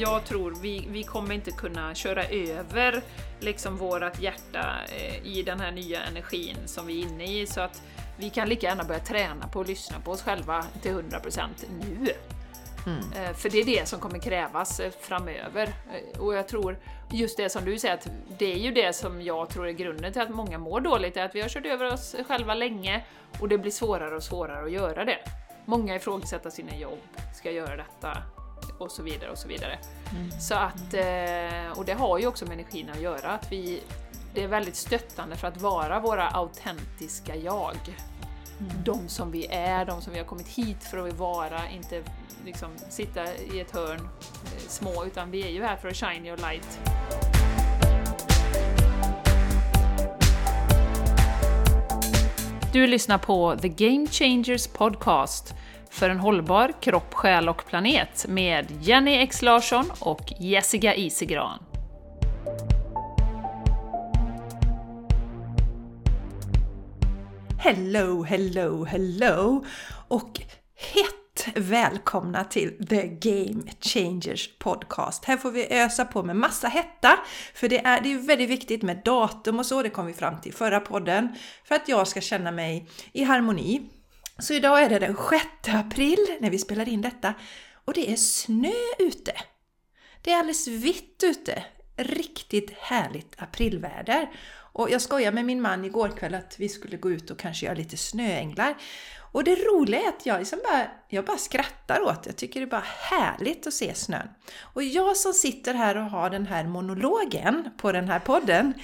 jag tror vi, vi kommer inte kunna köra över liksom vårat hjärta eh, i den här nya energin som vi är inne i, så att vi kan lika gärna börja träna på att lyssna på oss själva till 100% nu. Mm. Eh, för det är det som kommer krävas eh, framöver. Och jag tror, just det som du säger, att det är ju det som jag tror är grunden till att många mår dåligt, är att vi har kört över oss själva länge och det blir svårare och svårare att göra det. Många ifrågasätter sina jobb, ska jag göra detta? Och så vidare och så vidare. Mm. Så att, och det har ju också med energin att göra, att vi, det är väldigt stöttande för att vara våra autentiska jag. Mm. De som vi är, de som vi har kommit hit för att vara, inte liksom sitta i ett hörn eh, små, utan vi är ju här för att shine your light. Du lyssnar på The Game Changers Podcast för en hållbar kropp, själ och planet med Jenny X Larsson och Jessica Isigran. Hello, hello, hello! Och hett välkomna till The Game Changers Podcast. Här får vi ösa på med massa hetta, för det är, det är väldigt viktigt med datum och så, det kom vi fram till förra podden, för att jag ska känna mig i harmoni. Så idag är det den 6 april när vi spelar in detta och det är snö ute. Det är alldeles vitt ute. Riktigt härligt aprilväder. Och jag skojade med min man igår kväll att vi skulle gå ut och kanske göra lite snöänglar. Och det roliga är att jag, liksom bara, jag bara skrattar åt det. Jag tycker det är bara härligt att se snön. Och jag som sitter här och har den här monologen på den här podden.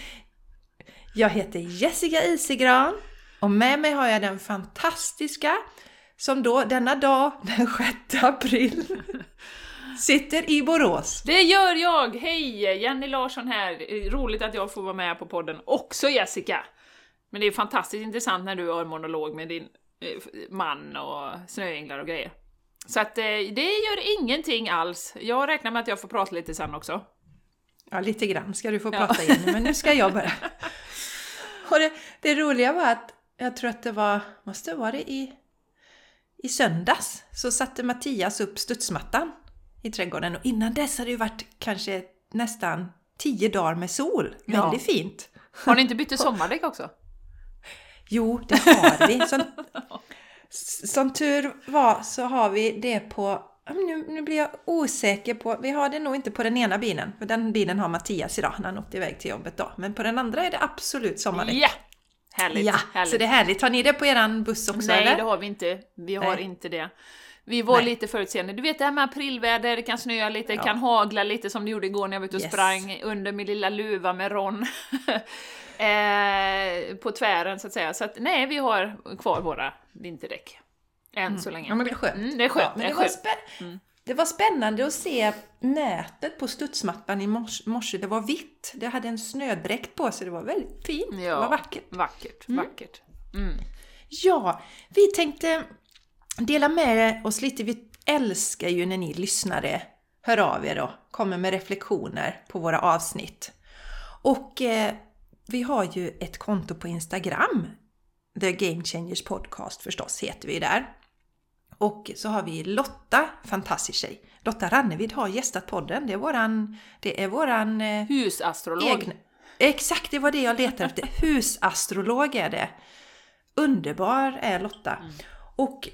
Jag heter Jessica Isigran och med mig har jag den fantastiska som då denna dag, den 6 april, sitter i Borås. Det gör jag! Hej! Jenny Larsson här. Roligt att jag får vara med på podden. Också Jessica! Men det är fantastiskt intressant när du har en monolog med din Eh, man och snöänglar och grejer. Så att eh, det gör ingenting alls. Jag räknar med att jag får prata lite sen också. Ja, lite grann ska du få prata ja. igen, men nu ska jag börja. Och det, det roliga var att jag tror att det var, måste vara det i, i söndags, så satte Mattias upp studsmattan i trädgården och innan dess hade det ju varit kanske nästan tio dagar med sol. Väldigt ja. fint. Har ni inte bytt sommardäck också? Jo, det har vi. Som, som tur var så har vi det på nu, nu blir jag osäker på, vi har det nog inte på den ena bilen, för den bilen har Mattias idag när han åkte iväg till jobbet då. Men på den andra är det absolut sommardäck. Ja! Härligt! Ja, härligt. så det är härligt. Har ni det på eran buss också Nej, eller? det har vi inte. Vi har Nej. inte det. Vi var Nej. lite förutseende. Du vet det här med aprilväder, det kan snöa lite, det ja. kan hagla lite som det gjorde igår när jag var ute och yes. sprang under min lilla luva med Ron. eh, på tvären så att säga. Så att nej, vi har kvar våra vinterdäck. Än mm. så länge. Ja men det är skönt. Mm, det är skönt. Ja, men det, var spä- mm. Det var spännande att se nätet på studsmattan i morse. Det var vitt. Det hade en snödräkt på sig. Det var väldigt fint. Ja, det var vackert. Vackert, mm. vackert. Mm. Ja, vi tänkte dela med oss lite. Vi älskar ju när ni lyssnare hör av er och kommer med reflektioner på våra avsnitt. Och eh, vi har ju ett konto på Instagram. The Game Changers Podcast förstås heter vi där. Och så har vi Lotta, fantastisk tjej. Lotta Rannevid har gästat podden. Det är våran... Det är våran eh, Husastrolog. Egna, exakt, det var det jag letade efter. Husastrolog är det. Underbar är Lotta. Mm. Och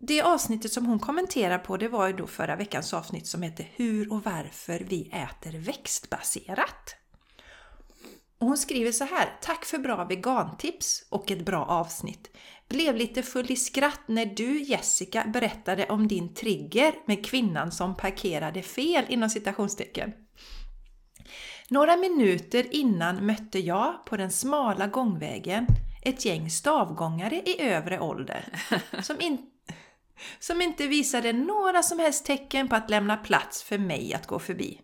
det avsnittet som hon kommenterar på det var ju då förra veckans avsnitt som heter Hur och varför vi äter växtbaserat. Och hon skriver så här. Tack för bra vegantips och ett bra avsnitt. Blev lite full i skratt när du Jessica berättade om din trigger med kvinnan som parkerade fel inom citationstecken. Några minuter innan mötte jag på den smala gångvägen ett gäng stavgångare i övre ålder som, in, som inte visade några som helst tecken på att lämna plats för mig att gå förbi.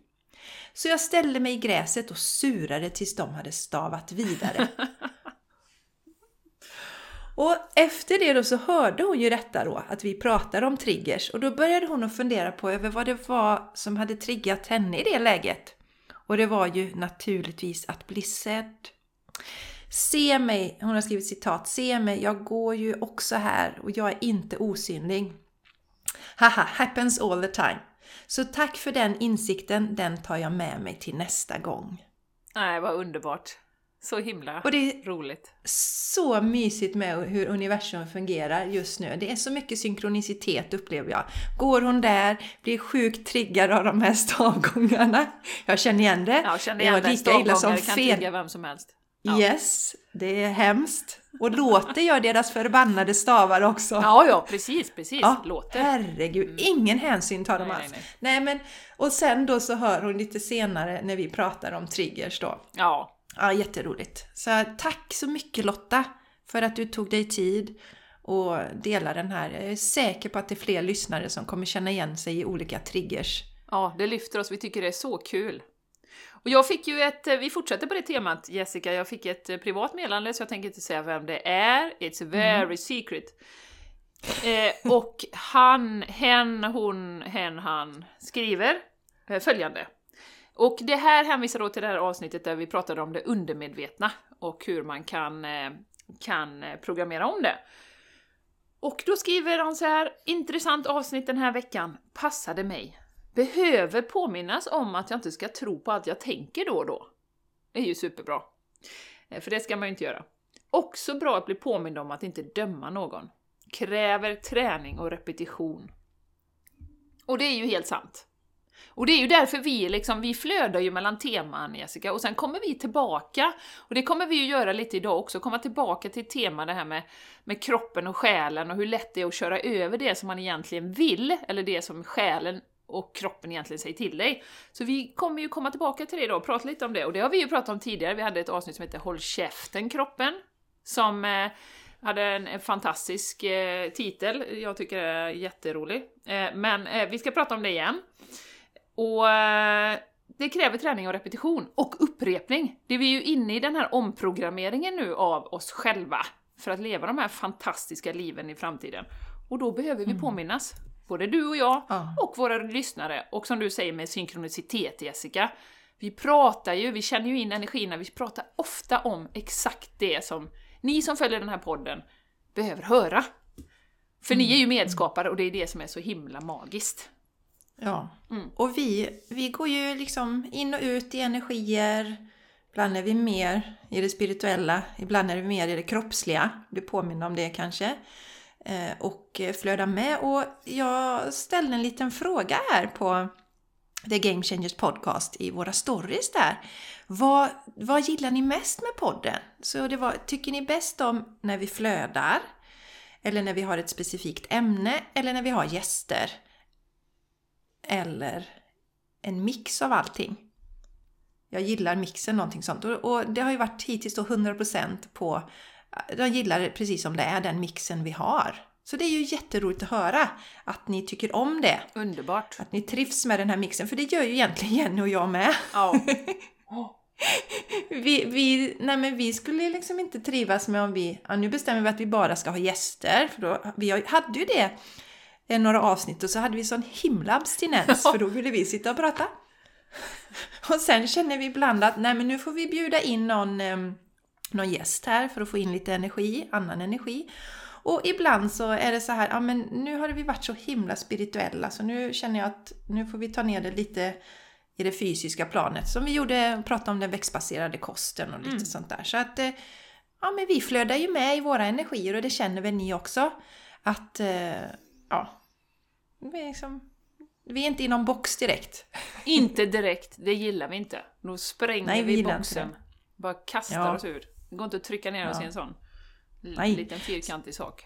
Så jag ställde mig i gräset och surade tills de hade stavat vidare. Och efter det då så hörde hon ju detta då, att vi pratade om triggers och då började hon att fundera på över vad det var som hade triggat henne i det läget. Och det var ju naturligtvis att bli sedd. Se mig, hon har skrivit citat, se mig, jag går ju också här och jag är inte osynlig. Haha, happens all the time. Så tack för den insikten, den tar jag med mig till nästa gång. Nej, vad underbart. Så himla Och det är roligt. så mysigt med hur universum fungerar just nu. Det är så mycket synkronicitet upplever jag. Går hon där, blir sjukt triggad av de här stavgångarna. Jag känner igen det. Ja, känner det igen var det. lika illa som Stavgångare kan fel. trigga vem som helst. Ja. Yes, det är hemskt. Och låter jag deras förbannade stavar också? Ja, ja, precis, precis. Ja, Låter. herregud, ingen hänsyn tar de Nej, alls. nej, Nej, men, och sen då så hör hon lite senare när vi pratar om triggers då. Ja, Ja, jätteroligt. Så tack så mycket Lotta för att du tog dig tid och delade den här. Jag är säker på att det är fler lyssnare som kommer känna igen sig i olika triggers. ja, det lyfter oss. Vi tycker det är så kul. Och jag fick ju ett, vi fortsätter på det temat Jessica, jag fick ett eh, privat meddelande så jag tänker inte säga vem det är. It's very secret. Eh, och han, hen, hon, hen, han skriver eh, följande. Och det här hänvisar då till det här avsnittet där vi pratade om det undermedvetna och hur man kan, eh, kan eh, programmera om det. Och då skriver han så här, intressant avsnitt den här veckan, passade mig. Behöver påminnas om att jag inte ska tro på allt jag tänker då och då. Det är ju superbra. Eh, för det ska man ju inte göra. Också bra att bli påmind om att inte döma någon. Kräver träning och repetition. Och det är ju helt sant. Och det är ju därför vi liksom, vi flödar ju mellan teman Jessica, och sen kommer vi tillbaka, och det kommer vi ju göra lite idag också, komma tillbaka till tema det här med, med kroppen och själen och hur lätt det är att köra över det som man egentligen vill, eller det som själen och kroppen egentligen säger till dig. Så vi kommer ju komma tillbaka till det idag och prata lite om det, och det har vi ju pratat om tidigare, vi hade ett avsnitt som heter Håll käften kroppen, som eh, hade en, en fantastisk eh, titel, jag tycker det är jätterolig. Eh, men eh, vi ska prata om det igen. Och eh, det kräver träning och repetition. Och upprepning! Det vi är ju inne i den här omprogrammeringen nu av oss själva för att leva de här fantastiska liven i framtiden. Och då behöver vi påminnas. Både du och jag Ja. och våra lyssnare. Och som du säger med synkronicitet Jessica. Vi pratar ju, vi känner ju in energierna, vi pratar ofta om exakt det som ni som följer den här podden behöver höra. För ni är ju medskapare och det är det som är så himla magiskt. Ja. Mm. Och vi, vi går ju liksom in och ut i energier. Ibland är vi mer i det spirituella, ibland är vi mer i det kroppsliga. Blir påminna om det kanske. Eh, och flöda med. Och jag ställde en liten fråga här på The Game Changers Podcast i våra stories där. Vad, vad gillar ni mest med podden? Så det var, tycker ni bäst om när vi flödar? Eller när vi har ett specifikt ämne? Eller när vi har gäster? eller en mix av allting. Jag gillar mixen, någonting sånt. Och, och det har ju varit hittills då 100% på... Jag gillar det precis som det är, den mixen vi har. Så det är ju jätteroligt att höra att ni tycker om det. Underbart! Att ni trivs med den här mixen, för det gör ju egentligen Jenny och jag med. Ja. Vi, vi, nej men vi skulle liksom inte trivas med om vi... Ja, nu bestämmer vi att vi bara ska ha gäster. För då, vi hade ju det eh, några avsnitt och så hade vi sån himla abstinens för då ville vi sitta och prata. Och sen känner vi ibland att nej men nu får vi bjuda in någon, eh, någon gäst här för att få in lite energi, annan energi. Och ibland så är det så här, ja men nu har vi varit så himla spirituella så nu känner jag att nu får vi ta ner det lite i det fysiska planet. Som vi gjorde, pratade om den växtbaserade kosten och lite Mm. sånt där. Så att eh, ja, men vi flödar ju med i våra energier och det känner väl ni också. Att eh, ja, vi är, liksom, vi är inte i någon box direkt. inte direkt, det gillar vi inte. Då spränger Nej, vi vi boxen. Bara kastar Ja. oss ur. Det går inte att trycka ner oss Ja. i en sån Nej. liten fyrkantig sak.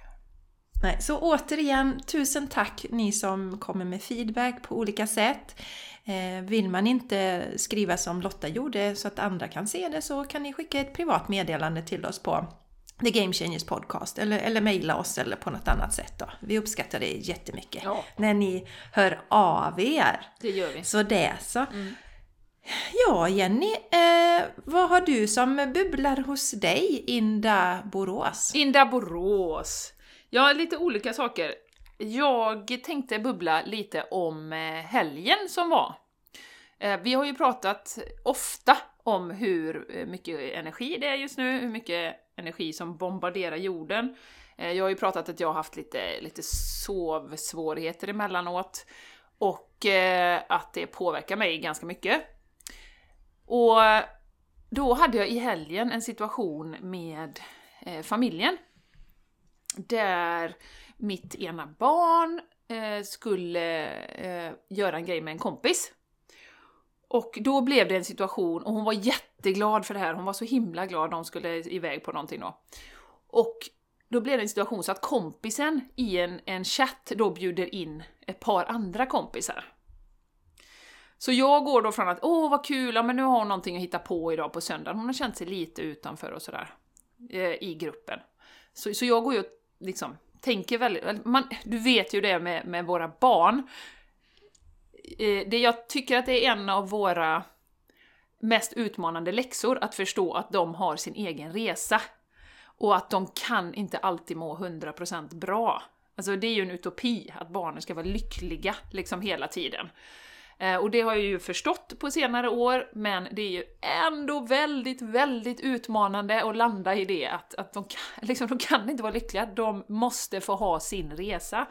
Nej, så återigen, tusen tack ni som kommer med feedback på olika sätt. Eh, vill man inte skriva som Lotta gjorde så att andra kan se det så kan ni skicka ett privat meddelande till oss på The Game Changers Podcast eller, eller mejla oss eller på något annat sätt. Då. Vi uppskattar det jättemycket Ja. när ni hör av er. Det gör vi. Så det så. Mm. Ja Jenny, eh, vad har du som bubblar hos dig, Inda Borås? Inda Borås. Ja, lite olika saker. Jag tänkte bubbla lite om eh, helgen som var. Eh, Vi har ju pratat ofta om hur eh, mycket energi det är just nu, hur mycket energi som bombarderar jorden. Eh, Jag har ju pratat att jag har haft lite, lite sovsvårigheter emellanåt. och eh, att det påverkar mig ganska mycket. Och då hade jag i helgen en situation med eh, familjen där mitt ena barn eh, skulle eh, göra en grej med en kompis. Och då blev det en situation, och hon var jätteglad för det här, hon var så himla glad de skulle iväg på någonting då. Och då blev det en situation så att kompisen i en, en chatt då bjuder in ett par andra kompisar. Så jag går då från att åh vad kul, ja, men nu har hon någonting att hitta på idag på söndagen, hon har känt sig lite utanför och sådär eh, i gruppen. Så, så jag går ju och liksom tänker väldigt, man, du vet ju det med, med våra barn, eh, det jag tycker att det är en av våra mest utmanande läxor, att förstå att de har sin egen resa. Och att de kan inte alltid må 100% bra. Alltså det är ju en utopi, att barnen ska vara lyckliga liksom hela tiden. Eh, och det har jag ju förstått på senare år, men det är ju ändå väldigt, väldigt utmanande att landa i det att, att de, kan, liksom, de kan inte vara lyckliga, de måste få ha sin resa.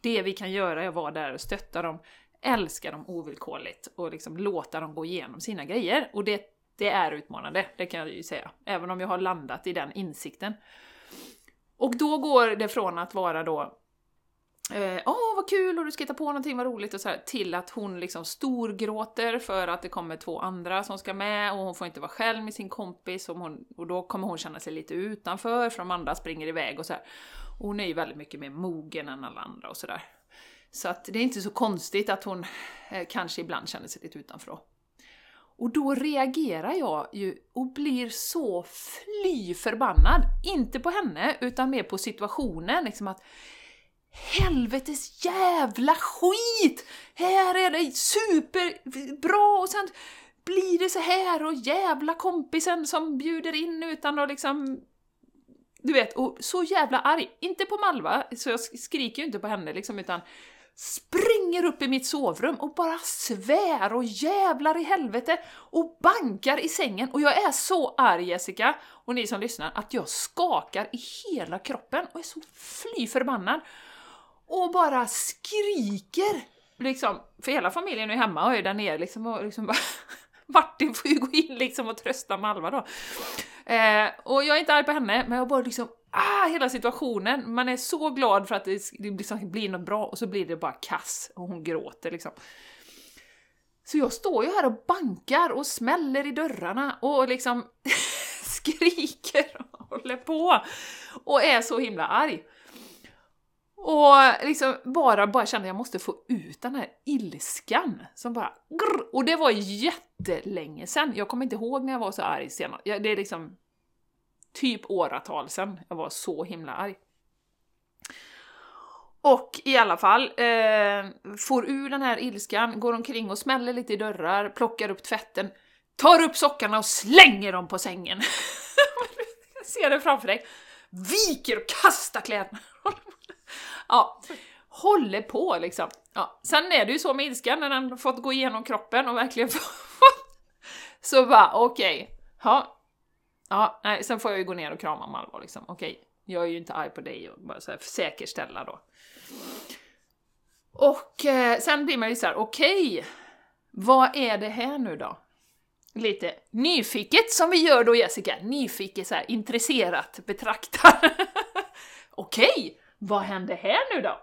Det vi kan göra är att vara där och stötta dem, älska dem ovillkorligt och liksom låta dem gå igenom sina grejer. Och det, det är utmanande, det kan jag ju säga, även om jag har landat i den insikten. Och då går det från att vara då Eh, Åh, eh, oh, vad kul och du ska hitta på någonting, vad roligt och så här, till att hon liksom storgråter för att det kommer två andra som ska med och hon får inte vara själv med sin kompis och, hon, och då kommer hon känna sig lite utanför för de andra springer iväg och så här. Och hon är ju väldigt mycket mer mogen än alla andra och sådär. Så att det är inte så konstigt att hon eh, kanske ibland känner sig lite utanför då. Och då reagerar jag ju och blir så fly förbannad. Inte på henne, utan mer på situationen. Liksom att helvetes jävla skit! Här är det superbra och sen blir det så här och jävla kompisen som bjuder in utan att liksom... Du vet, och så jävla arg. Inte på Malva, så jag skriker ju inte på henne liksom, utan springer upp i mitt sovrum och bara svär och jävlar i helvete och bankar i sängen. Och jag är så arg Jessica, och ni som lyssnar, att jag skakar i hela kroppen och är så fly förbannad och bara skriker! Liksom, för hela familjen är hemma och är där nere liksom och liksom bara Martin får ju gå in liksom och trösta Malva då. Eh, och jag är inte arg på henne, men jag bara liksom ah, hela situationen. Man är så glad för att det, det liksom blir något bra och så blir det bara kass och hon gråter liksom. Så jag står ju här och bankar och smäller i dörrarna och liksom skriker och håller på och är så himla arg. Och liksom bara, bara kände att jag måste få ut den här ilskan som bara grr, Och det var jättelänge sen. Jag kommer inte ihåg när jag var så arg senast. Det är liksom typ åratal sen jag var så himla arg. Och i alla fall, eh, får ur den här ilskan, går omkring och smäller lite i dörrar, plockar upp tvätten, tar upp sockarna och slänger dem på sängen. ser det framför dig. Viker och kastar kläderna ja, håller på liksom. Ja. Sen är det ju så med ilskan när den fått gå igenom kroppen och verkligen fått... så bara okej, okay. ja. Ja, nej, sen får jag ju gå ner och krama Malva liksom. Okej, okay. jag är ju inte arg på dig och bara så här säkerställa då. Och eh, sen blir man ju såhär, okej, okay, vad är det här nu då? Lite nyfiket som vi gör då Jessica, nyfiket så här, intresserat betraktar. okej, okay, vad hände här nu då?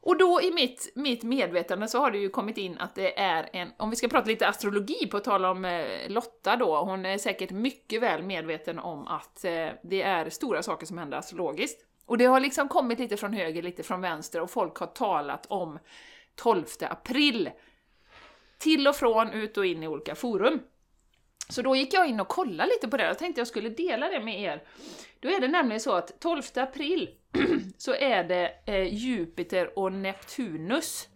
Och då i mitt, mitt medvetande så har det ju kommit in att det är en, om vi ska prata lite astrologi på tal om eh, Lotta då, hon är säkert mycket väl medveten om att eh, det är stora saker som händer astrologiskt. Och det har liksom kommit lite från höger, lite från vänster och folk har talat om 12 april. Till och från, ut och in i olika forum. Så då gick jag in och kollade lite på det, jag tänkte jag skulle dela det med er. Då är det nämligen så att 12 april så är det eh, Jupiter och Neptunus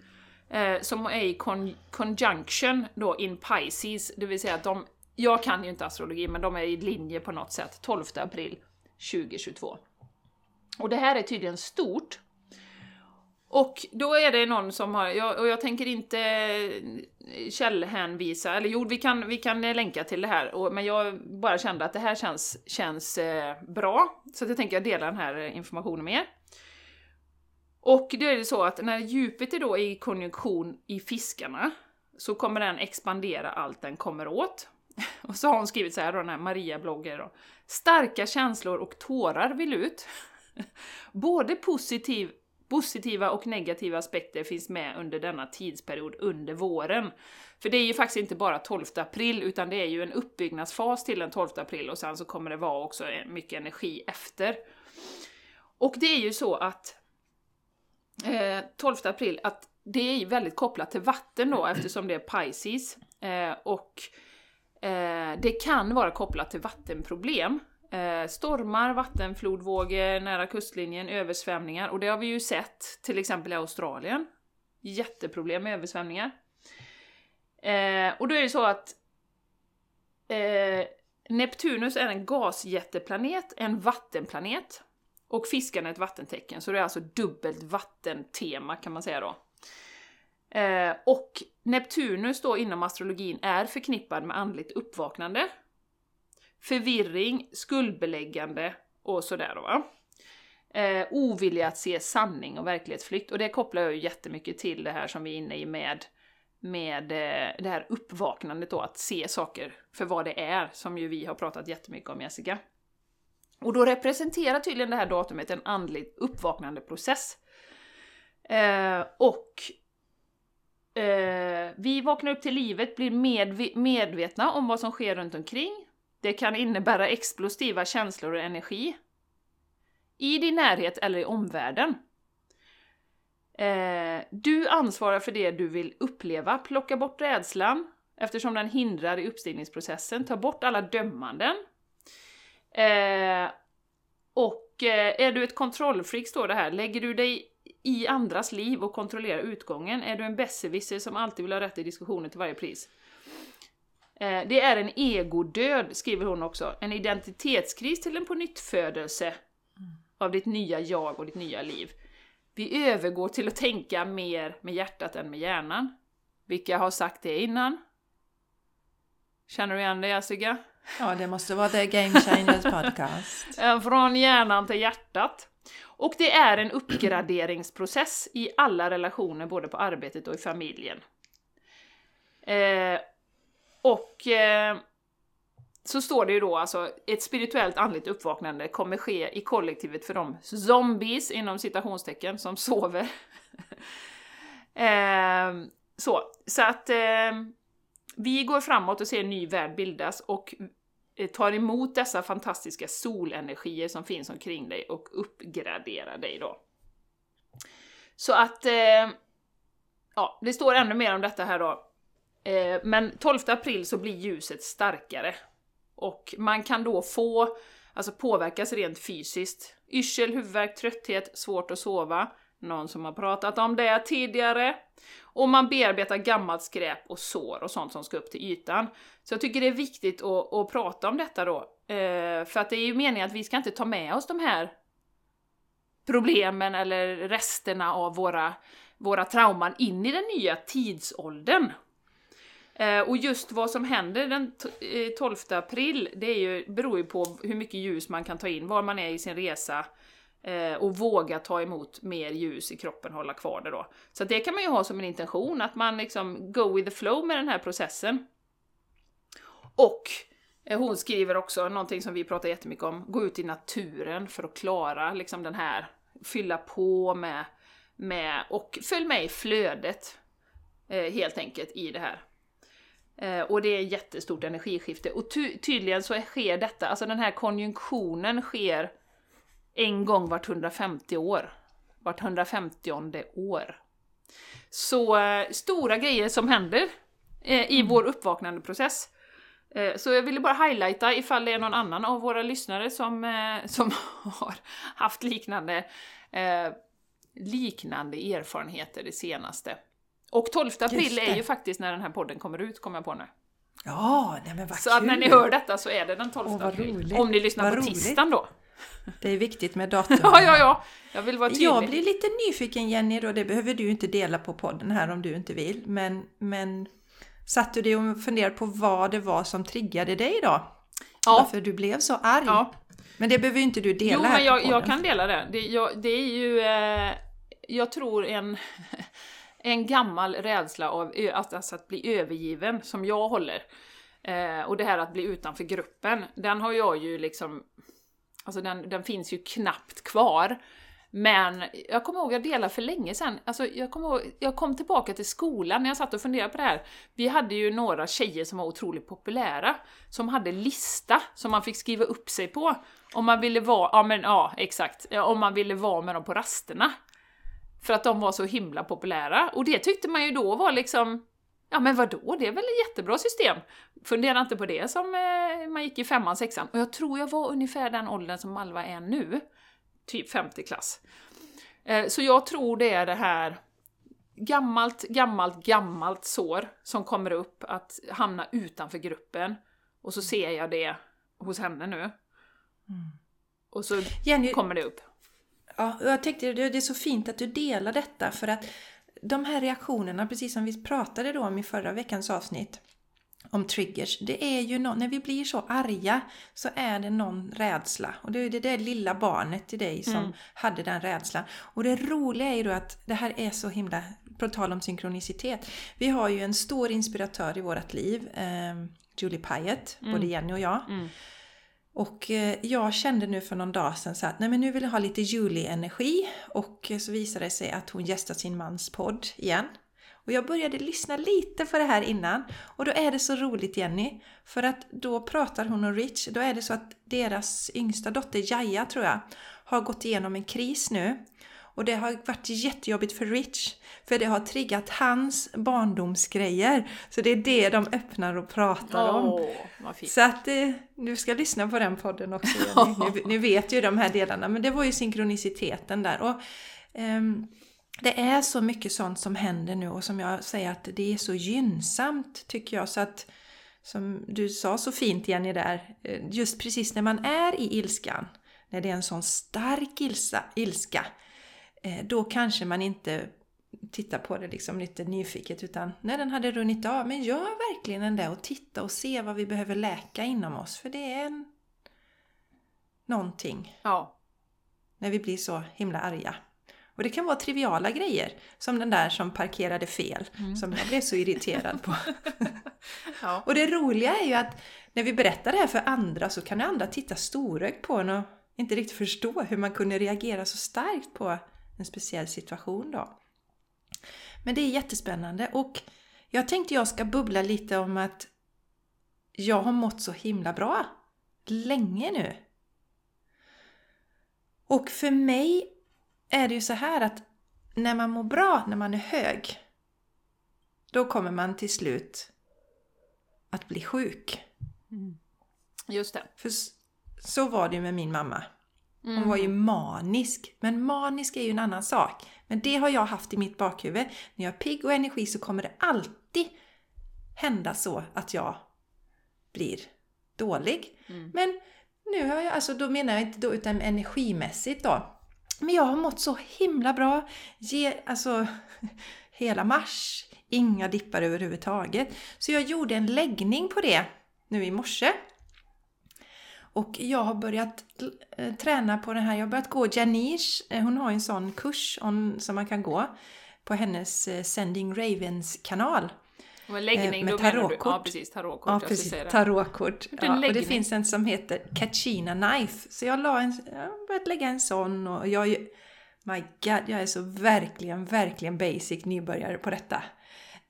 eh, som är i con conjunction då in Pisces, det vill säga att de, jag kan ju inte astrologi, men de är i linje på något sätt 12 april 2022. Och det här är tydligen stort, och då är det någon som har, jag, och jag tänker inte eh, källhänvisa, eller jo, vi kan, vi kan länka till det här, och, men jag bara kände att det här känns, känns eh, bra, så jag tänker jag dela den här eh, informationen med er. Och då är det så att när Jupiter då är i konjunktion i fiskarna så kommer den expandera allt den kommer åt. Och så har hon skrivit så här då, den här Maria-bloggen då. Starka känslor och tårar vill ut. Både positiv, positiva och negativa aspekter finns med under denna tidsperiod under våren. För det är ju faktiskt inte bara 12 april, utan det är ju en uppbyggnadsfas till den 12 april och sen så kommer det vara också mycket energi efter. Och det är ju så att eh, 12 april, att det är ju väldigt kopplat till vatten då eftersom det är Pisces. Eh, och eh, det kan vara kopplat till vattenproblem. Eh, stormar, vattenflodvågor nära kustlinjen, översvämningar och det har vi ju sett till exempel i Australien. Jätteproblem med översvämningar. Eh, och då är det så att eh, Neptunus är en gasjätteplanet, en vattenplanet. Och fiskarna är ett vattentecken, så det är alltså dubbelt vattentema kan man säga då. Eh, och Neptunus då inom astrologin är förknippad med andligt uppvaknande, förvirring, skuldbeläggande och sådär då va. Eh, ovilja att se sanning och verklighetsflykt. Och det kopplar jag ju jättemycket till det här som vi är inne i med, med eh, det här uppvaknandet då, att se saker för vad det är, som ju vi har pratat jättemycket om Jessica. Och då representerar tydligen det här datumet en andlig uppvaknande process. Eh, och eh, vi vaknar upp till livet, blir medvetna om vad som sker runt omkring. Det kan innebära explosiva känslor och energi. I din närhet eller i omvärlden. Eh, du ansvarar för det du vill uppleva, plocka bort rädslan eftersom den hindrar i uppstigningsprocessen, ta bort alla dömanden. Eh, och eh, är du ett kontrollfreak står det här, lägger du dig i andras liv och kontrollerar utgången? Är du en besserwisser som alltid vill ha rätt i diskussioner till varje pris? Eh, det är en egodöd, skriver hon också. En identitetskris till en pånyttfödelse av ditt nya jag och ditt nya liv. Vi övergår till att tänka mer med hjärtat än med hjärnan. Vilka har sagt det innan? Känner du igen det Jessica? Ja, det måste vara The Game Changers Podcast. Från hjärnan till hjärtat. Och det är en uppgraderingsprocess i alla relationer, både på arbetet och i familjen. Eh, och eh, så står det ju då alltså, ett spirituellt andligt uppvaknande kommer ske i kollektivet för de zombies, inom citationstecken, som sover. eh, så, så att eh, vi går framåt och ser en ny värld bildas och eh, tar emot dessa fantastiska solenergier som finns omkring dig och uppgraderar dig då. Så att, eh, ja, det står ännu mer om detta här då. Eh, men 12 april så blir ljuset starkare. Och man kan då få, alltså påverkas rent fysiskt. Yrsel, huvudvärk, trötthet, svårt att sova. Någon som har pratat om det tidigare. Och man bearbetar gammalt skräp och sår och sånt som ska upp till ytan. Så jag tycker det är viktigt att, att prata om detta då. Eh, för att det är ju meningen att vi ska inte ta med oss de här problemen eller resterna av våra, våra trauman in i den nya tidsåldern. Eh, och just vad som händer den 12 eh, april, det är ju, beror ju på hur mycket ljus man kan ta in, var man är i sin resa, eh, och våga ta emot mer ljus i kroppen, hålla kvar det då. Så det kan man ju ha som en intention, att man liksom go with the flow med den här processen. Och eh, hon skriver också någonting som vi pratar jättemycket om, gå ut i naturen för att klara liksom den här, fylla på med, med och följ med i flödet eh, helt enkelt i det här. Eh, och det är ett jättestort energiskifte. Och ty tydligen så sker detta, alltså den här konjunktionen sker en gång vart 150 år. Vart 150 år. Så eh, stora grejer som händer eh, i mm. vår uppvaknandeprocess. Eh, så jag ville bara highlighta ifall det är någon annan av våra lyssnare som, eh, som har haft liknande, eh, liknande erfarenheter det senaste. Och 12 april är ju faktiskt när den här podden kommer ut, kommer jag på nu. Ja, nej men vad Så att när ni hör detta så är det den 12 Åh, april. roligt. Om ni lyssnar Vad på roligt. tisdagen då. Det är viktigt med datum. Ja, ja, ja. Jag vill vara tydlig. Jag blir lite nyfiken Jenny då, det behöver du inte dela på podden här om du inte vill. Men, men satt du dig och funderade på vad det var som triggade dig då? Ja. Varför du blev så arg? Ja. Men det behöver ju inte du dela Jo, men jag, jag kan dela det. Det, jag, det är ju... Eh, jag tror en, en gammal rädsla av att, alltså att bli övergiven, som jag håller, eh, och det här att bli utanför gruppen, den har jag ju liksom... Alltså den, den finns ju knappt kvar. Men jag kommer ihåg, jag delade för länge sedan, alltså jag kommer ihåg, jag kom tillbaka till skolan när jag satt och funderade på det här. Vi hade ju några tjejer som var otroligt populära, som hade lista som man fick skriva upp sig på. Om man ville vara, ja men ja, exakt, om man ville vara med dem på rasterna. För att de var så himla populära. Och det tyckte man ju då var liksom, ja men vadå, det är väl ett jättebra system. Fundera inte på det som eh, man gick i femman, sexan. Och jag tror jag var ungefär den åldern som Malva är nu. Typ femte klass. Eh, så jag tror det är det här gammalt, gammalt, gammalt sår som kommer upp att hamna utanför gruppen. Och så ser jag det hos henne nu. Och så Jenny, kommer det upp. Ja, jag tänkte det är så fint att du delar detta för att de här reaktionerna, precis som vi pratade då om i förra veckans avsnitt om triggers, det är ju någon, när vi blir så arga så är det någon rädsla. Och det är det där lilla barnet i dig som Mm. hade den rädslan. Och det roliga är ju då att det här är så himla, på tal om synkronicitet, vi har ju en stor inspiratör i vårt liv, eh, Julie Pyatt, både Jenny och jag. Mm. Och eh, jag kände nu för någon dag sedan så att nej men nu vill jag ha lite Julie-energi. Och så visade det sig att hon gästar sin mans podd igen. Och jag började lyssna lite på det här innan. Och då är det så roligt Jenny för att då pratar hon och Rich, då är det så att deras yngsta dotter Jaja tror jag har gått igenom en kris nu och det har varit jättejobbigt för Rich för det har triggat hans barndomsgrejer så det är det de öppnar och pratar om. Vad fint. Så att eh, du ska lyssna på den podden också Jenny. Ni, ni vet ju de här delarna men det var ju synkroniciteten där. Och, ehm, det är så mycket sånt som händer nu och som jag säger att det är så gynnsamt tycker jag så att som du sa så fint Jenny där, eh, just precis när man är i ilskan, när det är en sån stark ilsa, ilska, då kanske man inte tittar på det liksom lite nyfiket utan när den hade runnit av, men gör verkligen den där och titta och se vad vi behöver läka inom oss för det är en... någonting Ja. när vi blir så himla arga. Och det kan vara triviala grejer, som den där som parkerade fel, som jag blev så irriterad på. ja. Och det roliga är ju att när vi berättar det här för andra så kan andra titta storögt på en och inte riktigt förstå hur man kunde reagera så starkt på en speciell situation då. Men det är jättespännande och jag tänkte jag ska bubbla lite om att jag har mått så himla bra länge nu. Och för mig är det ju så här att när man mår bra, när man är hög, då kommer man till slut att bli sjuk. Just det. För så var det ju med min mamma. Hon Mm. var ju manisk. Men manisk är ju en annan sak. Men det har jag haft i mitt bakhuvud. När jag är pigg och energi så kommer det alltid hända så att jag blir dålig. Mm. Men nu har jag, alltså då menar jag inte då utan energimässigt då. Men jag har mått så himla bra. Ge, alltså hela mars. Inga dippar överhuvudtaget. Så jag gjorde en läggning på det nu i morse. Och jag har börjat eh, träna på den här, jag har börjat gå Janice, eh, hon har en sån kurs on, som man kan gå på hennes eh, Sending Ravens kanal. Och en läggning, med tarotkort. Ja, precis. Tarotkort. Ja, precis. Tarotkort. Ja, och det finns en som heter Kachina Knife. Så jag, la en, jag har börjat lägga en sån och jag är ju- My God, jag är så verkligen, verkligen basic nybörjare på detta.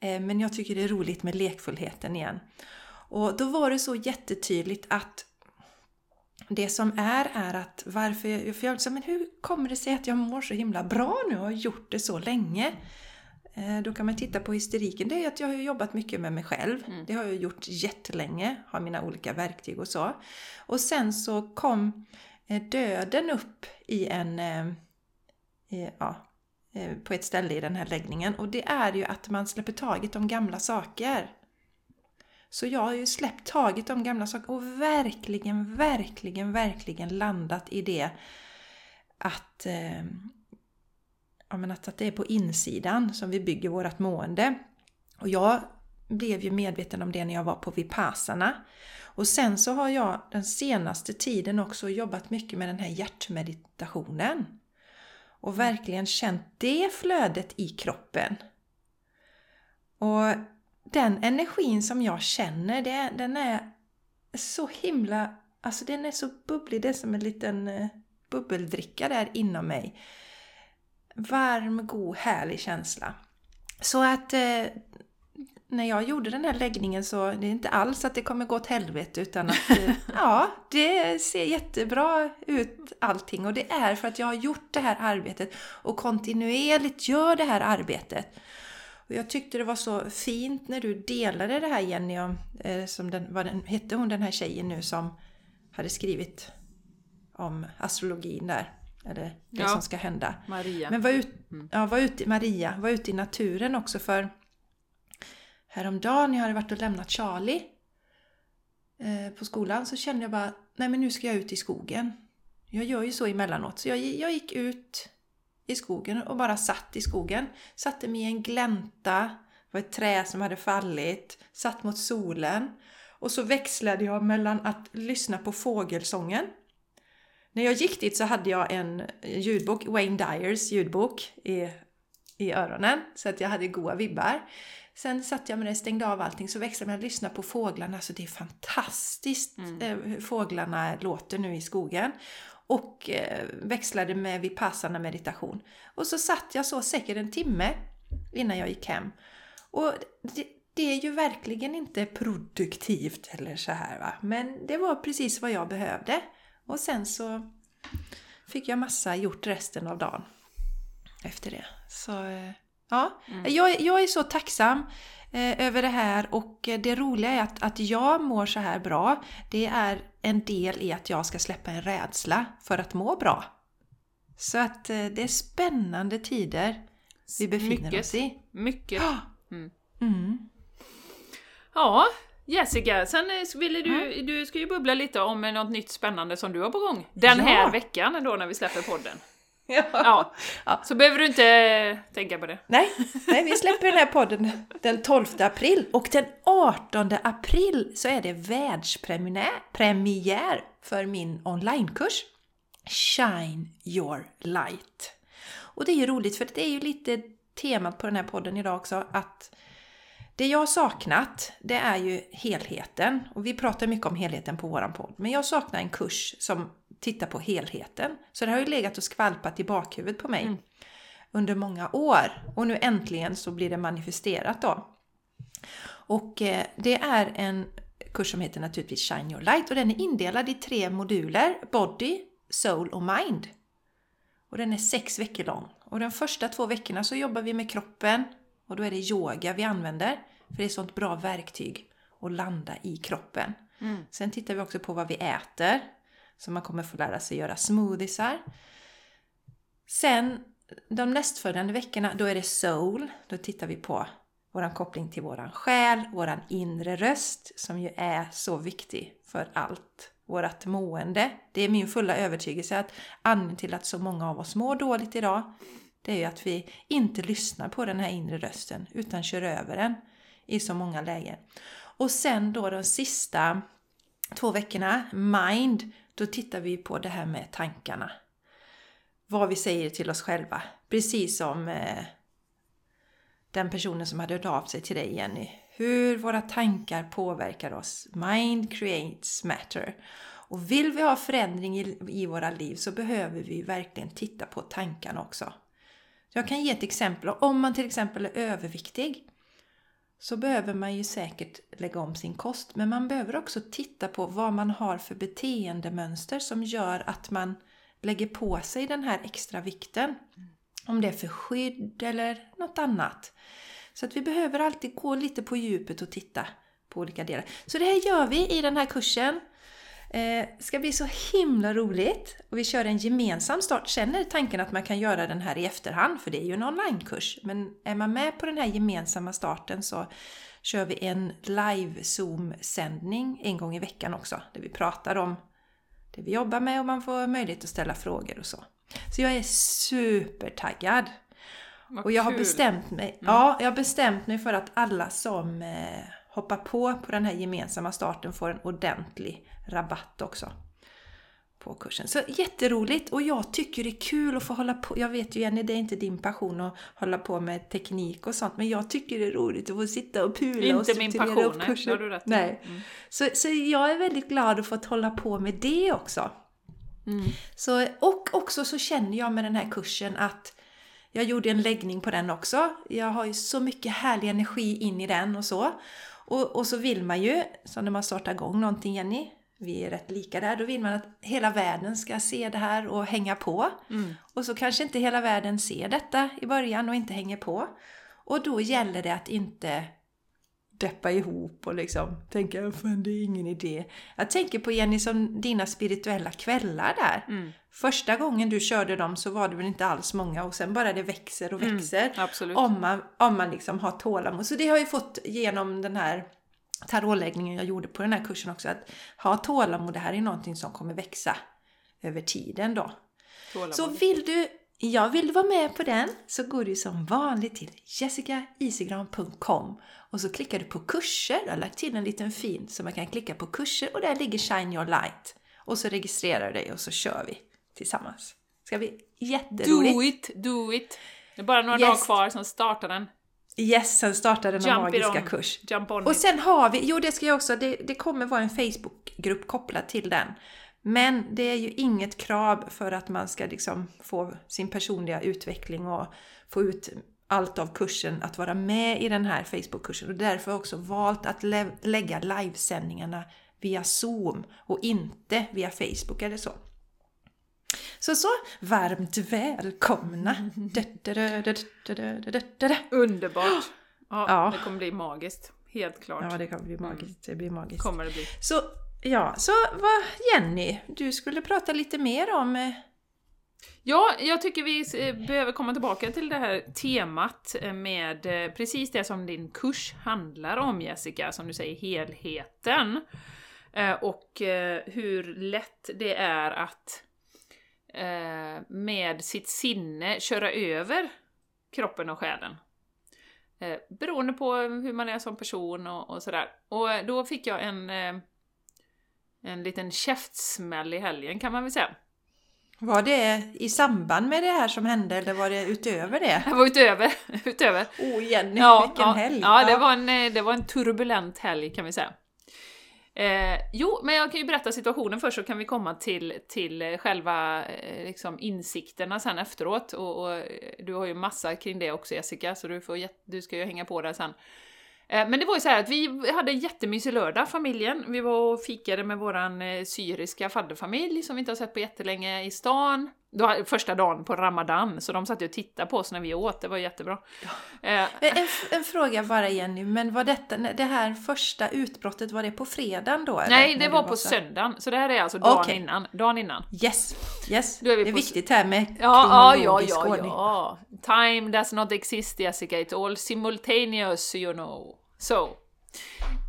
Men jag tycker det är roligt med lekfullheten igen. Och då var det så jättetydligt att det som är, är att varför jag, för jag sa, men hur kommer det sig att jag mår så himla bra nu och har gjort det så länge? Eh, Då kan man titta på hysteriken. Det är att jag har jobbat mycket med mig själv. Det har jag gjort jättelänge. Har mina olika verktyg och så. Och sen så kom eh, döden upp i en... eh, i- Ja, på ett ställe i den här läggningen. Och det är ju att man släpper taget om gamla saker. Så jag har ju släppt taget om gamla saker och verkligen, verkligen, verkligen landat i det att, eh, ja, men att, att det är på insidan som vi bygger vårt mående. Och jag blev ju medveten om det när jag var på Vipassana. Och sen så har jag den senaste tiden också jobbat mycket med den här hjärtmeditationen. och verkligen känt det flödet i kroppen. Och den energin som jag känner, det, den är så himla... Alltså den är så bubblig, det är som en liten eh, bubbeldricka där inom mig. Varm, god, härlig känsla. Så att eh, när jag gjorde den här läggningen så det är inte alls att det kommer gå åt helvete utan att eh, ja, det ser jättebra ut allting och det är för att jag har gjort det här arbetet och kontinuerligt gör det här arbetet. Och jag tyckte det var så fint när du delade det här Jenny, om, eh, som den, vad den, hette hon den här tjejen nu som hade skrivit om astrologin där. Eller det Ja. som ska hända. Maria. Men var, ut, Mm. ja, var ute, Maria, var ute i naturen också för häromdagen, jag hade varit och lämnat Charlie eh, på skolan, så kände jag bara, nej men nu ska jag ut i skogen. Jag gör ju så emellanåt, så jag, jag gick ut i skogen och bara satt i skogen. Satte mig i en glänta, det var ett trä som hade fallit, satt mot solen. Och så växlade jag mellan att lyssna på fågelsången när jag gick dit så hade jag en ljudbok, Wayne Dyers ljudbok i, i öronen. Så att jag hade goa vibbar. Sen satt jag med det, stängde av allting, så växlade jag med att lyssna på fåglarna. Så det är fantastiskt eh, hur fåglarna låter nu i skogen. Och eh, växlade med vipassana meditation. Och så satt jag så säkert en timme innan jag gick hem. Och det, det är ju verkligen inte produktivt eller så här va. Men det var precis vad jag behövde. Och sen så fick jag massa gjort resten av dagen efter det. Så eh, ja, jag, jag är så tacksam eh, över det här och eh, det roliga är att, att jag mår så här bra. Det är en del i att jag ska släppa en rädsla för att må bra. Så att eh, det är spännande tider vi befinner Mycket. oss i. Mycket. Mm. Ja, Jessica, sen ville du, du ska ju bubbla lite om något nytt spännande som du har på gång. Den Ja. här veckan då när vi släpper podden. Ja. Ja, Ja. så behöver du inte eh, tänka på det. Nej, nej, vi släpper den här podden den 12 april. Och den 18 april så är det världspremiär premiär för min onlinekurs Shine your light. Och det är ju roligt för det är ju lite temat på den här podden idag också att det jag har saknat, det är ju helheten. Och vi pratar mycket om helheten på våran podd. Men jag saknar en kurs som tittar på helheten. Så det har ju legat och skvalpat i bakhuvudet på mig under många år. Och nu äntligen så blir det manifesterat då. Och eh, det är en kurs som heter naturligtvis Shine Your Light och den är indelad i tre moduler. Body, Soul och Mind. Och den är sex veckor lång. Och de första två veckorna så jobbar vi med kroppen och då är det yoga vi använder. För det är ett sånt bra verktyg att landa i kroppen. Sen tittar vi också på vad vi äter. Så man kommer få lära sig göra smoothiesar. Sen de nästföljande veckorna, då är det soul. Då tittar vi på våran koppling till våran själ, våran inre röst som ju är så viktig för allt. Vårat mående. Det är min fulla övertygelse att anledningen till att så många av oss mår dåligt idag, det är ju att vi inte lyssnar på den här inre rösten utan kör över den i så många lägen. Och sen då de sista två veckorna, mind, då tittar vi på det här med tankarna. Vad vi säger till oss själva. Precis som eh, den personen som hade hört av sig till dig Jenny. Hur våra tankar påverkar oss. Mind creates matter. Och vill vi ha förändring i, i våra liv så behöver vi verkligen titta på tankarna också. Jag kan ge ett exempel. Om man till exempel är överviktig så behöver man ju säkert lägga om sin kost. Men man behöver också titta på vad man har för beteendemönster som gör att man lägger på sig den här extra vikten. Om det är för skydd eller något annat. Så att vi behöver alltid gå lite på djupet och titta på olika delar. Så det här gör vi i den här kursen. Eh, ska bli så himla roligt. Och vi kör en gemensam start. Sen är tanken att man kan göra den här i efterhand, för det är ju en onlinekurs. Men är man med på den här gemensamma starten så kör vi en live Zoom-sändning en gång i veckan också. Där vi pratar om det vi jobbar med och man får möjlighet att ställa frågor och så. Så jag är supertaggad. Vad Och jag har bestämt mig, ja, jag har bestämt mig för att alla som hoppar på på den här gemensamma starten får en ordentlig rabatt också. på kursen. Så jätteroligt och jag tycker det är kul att få hålla på. Jag vet ju Jenny, det är inte din passion att hålla på med teknik och sånt, men jag tycker det är roligt att få sitta och pula Inte och strukturera min passion, upp nej, kursen. det har du rätt i. nej. Mm. Så, så jag är väldigt glad att få hålla på med det också. Mm. Så, och också så känner jag med den här kursen att jag gjorde en läggning på den också. Jag har ju så mycket härlig energi in i den och så. Och, och så vill man ju, som när man startar igång någonting Jenny, vi är rätt lika där, då vill man att hela världen ska se det här och hänga på. Mm. Och så kanske inte hela världen ser detta i början och inte hänger på. Och då gäller det att inte deppa ihop och liksom tänka fan det är ingen idé. Jag tänker på Jenny som dina spirituella kvällar där. Mm. Första gången du körde dem så var det väl inte alls många och sen bara det växer och Mm, växer. absolut. Om man, om man liksom har tålamod. Så det har jag ju fått genom den här tarotläggningen jag gjorde på den här kursen också. Att ha tålamod, det här är någonting som kommer växa över tiden då. Tålamod. Så vill du, jag vill vara med på den så går du som vanligt till jessicaisigran.com och så klickar du på kurser. Jag har lagt till en liten fin så man kan klicka på kurser och där ligger Shine Your Light. Och så registrerar du dig och så kör vi tillsammans. Ska bli jätteroligt. Do it, do it! Det är bara några Yes. dagar kvar, sen startar den. Yes, sen startar den magiska on. kurs. Jump on Och sen har vi, jo det ska jag också, det, det kommer vara en Facebookgrupp kopplad till den. Men det är ju inget krav för att man ska liksom få sin personliga utveckling och få ut allt av kursen att vara med i den här Facebookkursen. Och därför har jag också valt att lä- lägga livesändningarna via Zoom och inte via Facebook eller så. Så så, varmt välkomna! Underbart! Ja, Ja. det kommer bli magiskt. Helt klart. Ja, det kommer bli magiskt. Det blir magiskt. kommer det bli. Så, ja, så vad Jenny, du skulle prata lite mer om... Eh, ja, jag tycker vi eh, behöver komma tillbaka till det här temat eh, med precis det som din kurs handlar om Jessica, som du säger, helheten. Och hur lätt det är att med sitt sinne köra över kroppen och själen. Beroende på hur man är som person och, och sådär. Och då fick jag en, eh, en liten käftsmäll i helgen kan man väl säga. Var det i samband med det här som hände eller var det utöver det? Det var utöver, utöver. Oh Jenny, Ja, vilken ja, helg! Ja, det var, en, eh, det var en turbulent helg kan vi säga. Eh, jo, men jag kan ju berätta situationen först så kan vi komma till, till eh, själva eh, liksom insikterna sen efteråt. Och, och du har ju massa kring det också Jessica, så du, får, du ska ju hänga på där sen. Eh, Men det var ju så att vi hade en jättemysig lördag, familjen. Vi var och fikade med våran eh, syriska fadderfamilj som vi inte har sett på jättelänge i stan. Då, första dagen på Ramadan, så de satt ju och tittade på oss när vi åt, det var jättebra. Eh, En, en, fråga bara Jenny, men var detta, det här första utbrottet, var det på fredagen då? eller? Nej, det du var på så- söndagen, så det här är alltså dagen Okej. innan. Dagen innan. Yes, yes. Då är vi det är på- viktigt här med Ja, ja, ja, ja, ja. Time does not exist Jessica, it's all simultaneous you know. So.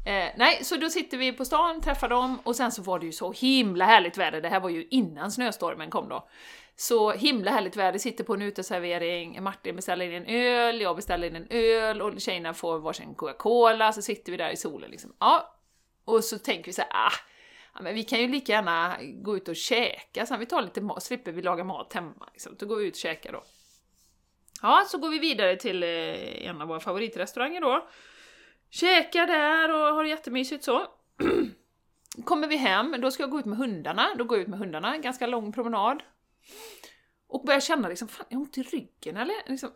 Eh, nej, så då sitter vi på stan, träffar dem och sen så var det ju så himla härligt väder. Det här var ju innan snöstormen kom då. Så himla härligt väder, sitter på en uteservering, Martin beställer in en öl, jag beställer in en öl och tjejerna får varsin Coca-Cola, så sitter vi där i solen liksom. Ja, och så tänker vi så här, ah, ja, men vi kan ju lika gärna gå ut och käka, sen vi tar lite mat, slipper vi laga mat hemma. Liksom. Då går vi ut och käkar då. Ja, så går vi vidare till eh, en av våra favoritrestauranger då. Käkar där och har det jättemysigt så. Kommer vi hem, då ska jag gå ut med hundarna. Då går jag ut med hundarna, en ganska lång promenad. Och börjar känna liksom, fan, jag har ont i ryggen eller? Liksom,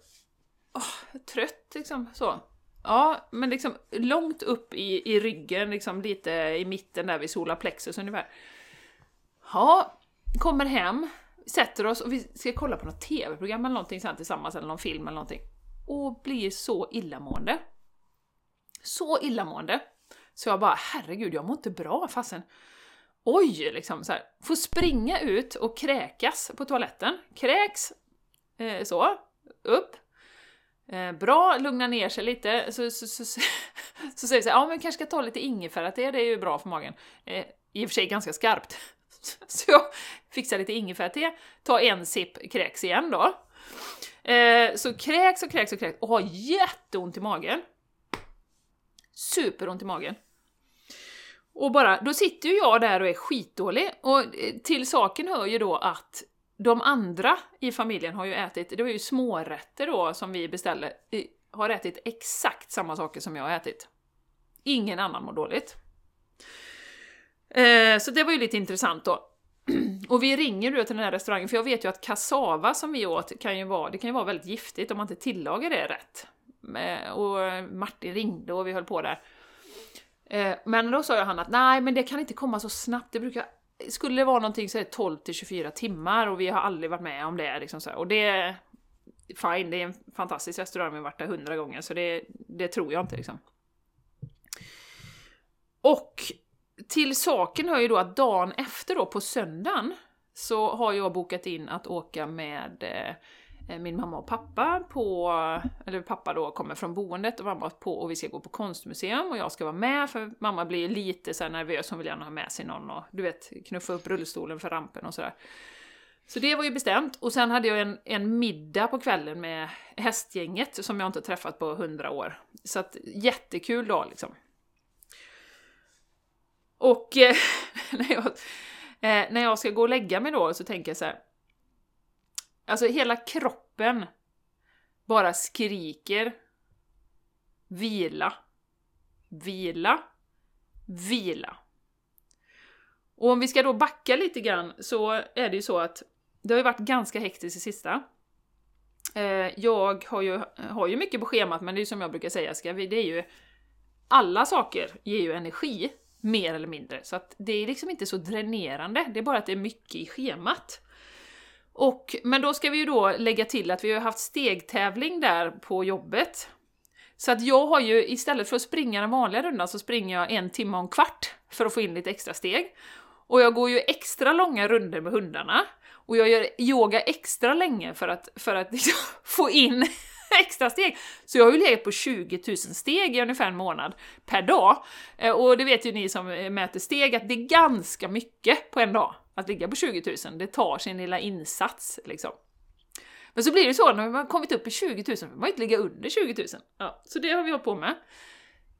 åh, trött liksom, så. Ja, men liksom långt upp i, i ryggen, liksom lite i mitten där vid solar plexus ungefär. Ja, kommer hem, sätter oss och vi ska kolla på något tv-program eller någonting sen tillsammans, eller någon film eller någonting. Och blir så illamående. Så illamående. Så jag bara, herregud, jag mår inte bra fasen. Oj, liksom så här. Får springa ut och kräkas på toaletten. Kräks, eh, så, upp. Eh, bra, lugna ner sig lite. Så, så, så, så, så säger vi så här, ja men kanske ska ta lite ingefära till, det är ju bra för magen. Eh, I och för sig ganska skarpt. Så jag fixar lite ingefära tar en sipp, kräks igen då. Eh, så kräks och kräks och kräks och har jätteont i magen. Superont i magen. Och bara, då sitter ju jag där och är skitdålig, och eh, till saken hör ju då att de andra i familjen har ju ätit, det var ju smårätter då som vi beställde, eh, har ätit exakt samma saker som jag har ätit. Ingen annan mår dåligt. Eh, så det var ju lite intressant då. Och vi ringer då till den här restaurangen, för jag vet ju att kassava som vi åt kan ju vara, det kan ju vara väldigt giftigt om man inte tillagar det rätt. Eh, och Martin ringde och vi höll på där. Eh, men då sa han att nej, men det kan inte komma så snabbt, det brukar skulle det vara någonting så är det 12 till 24 timmar och vi har aldrig varit med om det. Liksom så här. Och det är fine, det är en fantastisk restaurang, vi har varit där hundra gånger, så det, det tror jag inte liksom. Och till saken hör ju då att dagen efter då, på söndagen, så har jag bokat in att åka med eh, Eh, min mamma och pappa på, eller pappa då kommer från boendet och mamma på, och vi ska gå på konstmuseum och jag ska vara med för mamma blir lite så nervös, hon vill gärna ha med sig någon och du vet knuffa upp rullstolen för rampen och sådär. Så det var ju bestämt, och sen hade jag en, en middag på kvällen med hästgänget som jag inte träffat på hundra år. Så att jättekul dag liksom. Och eh, när, jag, eh, när jag ska gå och lägga mig då så tänker jag så här. Alltså hela kroppen bara skriker vila, vila, vila. Och om vi ska då backa lite grann så är det ju så att det har ju varit ganska hektiskt det sista. Eh, jag har ju, har ju mycket på schemat, men det är ju som jag brukar säga, ska vi, det är ju alla saker ger ju energi mer eller mindre. Så att det är liksom inte så dränerande, det är bara att det är mycket i schemat. Och, men då ska vi ju då lägga till att vi har haft stegtävling där på jobbet. Så att jag har ju, istället för att springa den vanliga rundan, så springer jag en timme och en kvart för att få in lite extra steg. Och jag går ju extra långa runder med hundarna. Och jag gör yoga extra länge för att, för att liksom få in extra steg. Så jag har ju legat på 20 000 steg i ungefär en månad per dag. Eh, och det vet ju ni som mäter steg att det är ganska mycket på en dag att ligga på 20 000. Det tar sin lilla insats liksom. Men så blir det så när man kommit upp i 20 000, man man inte ligga under 20 000. Ja, så det har vi hållit på med.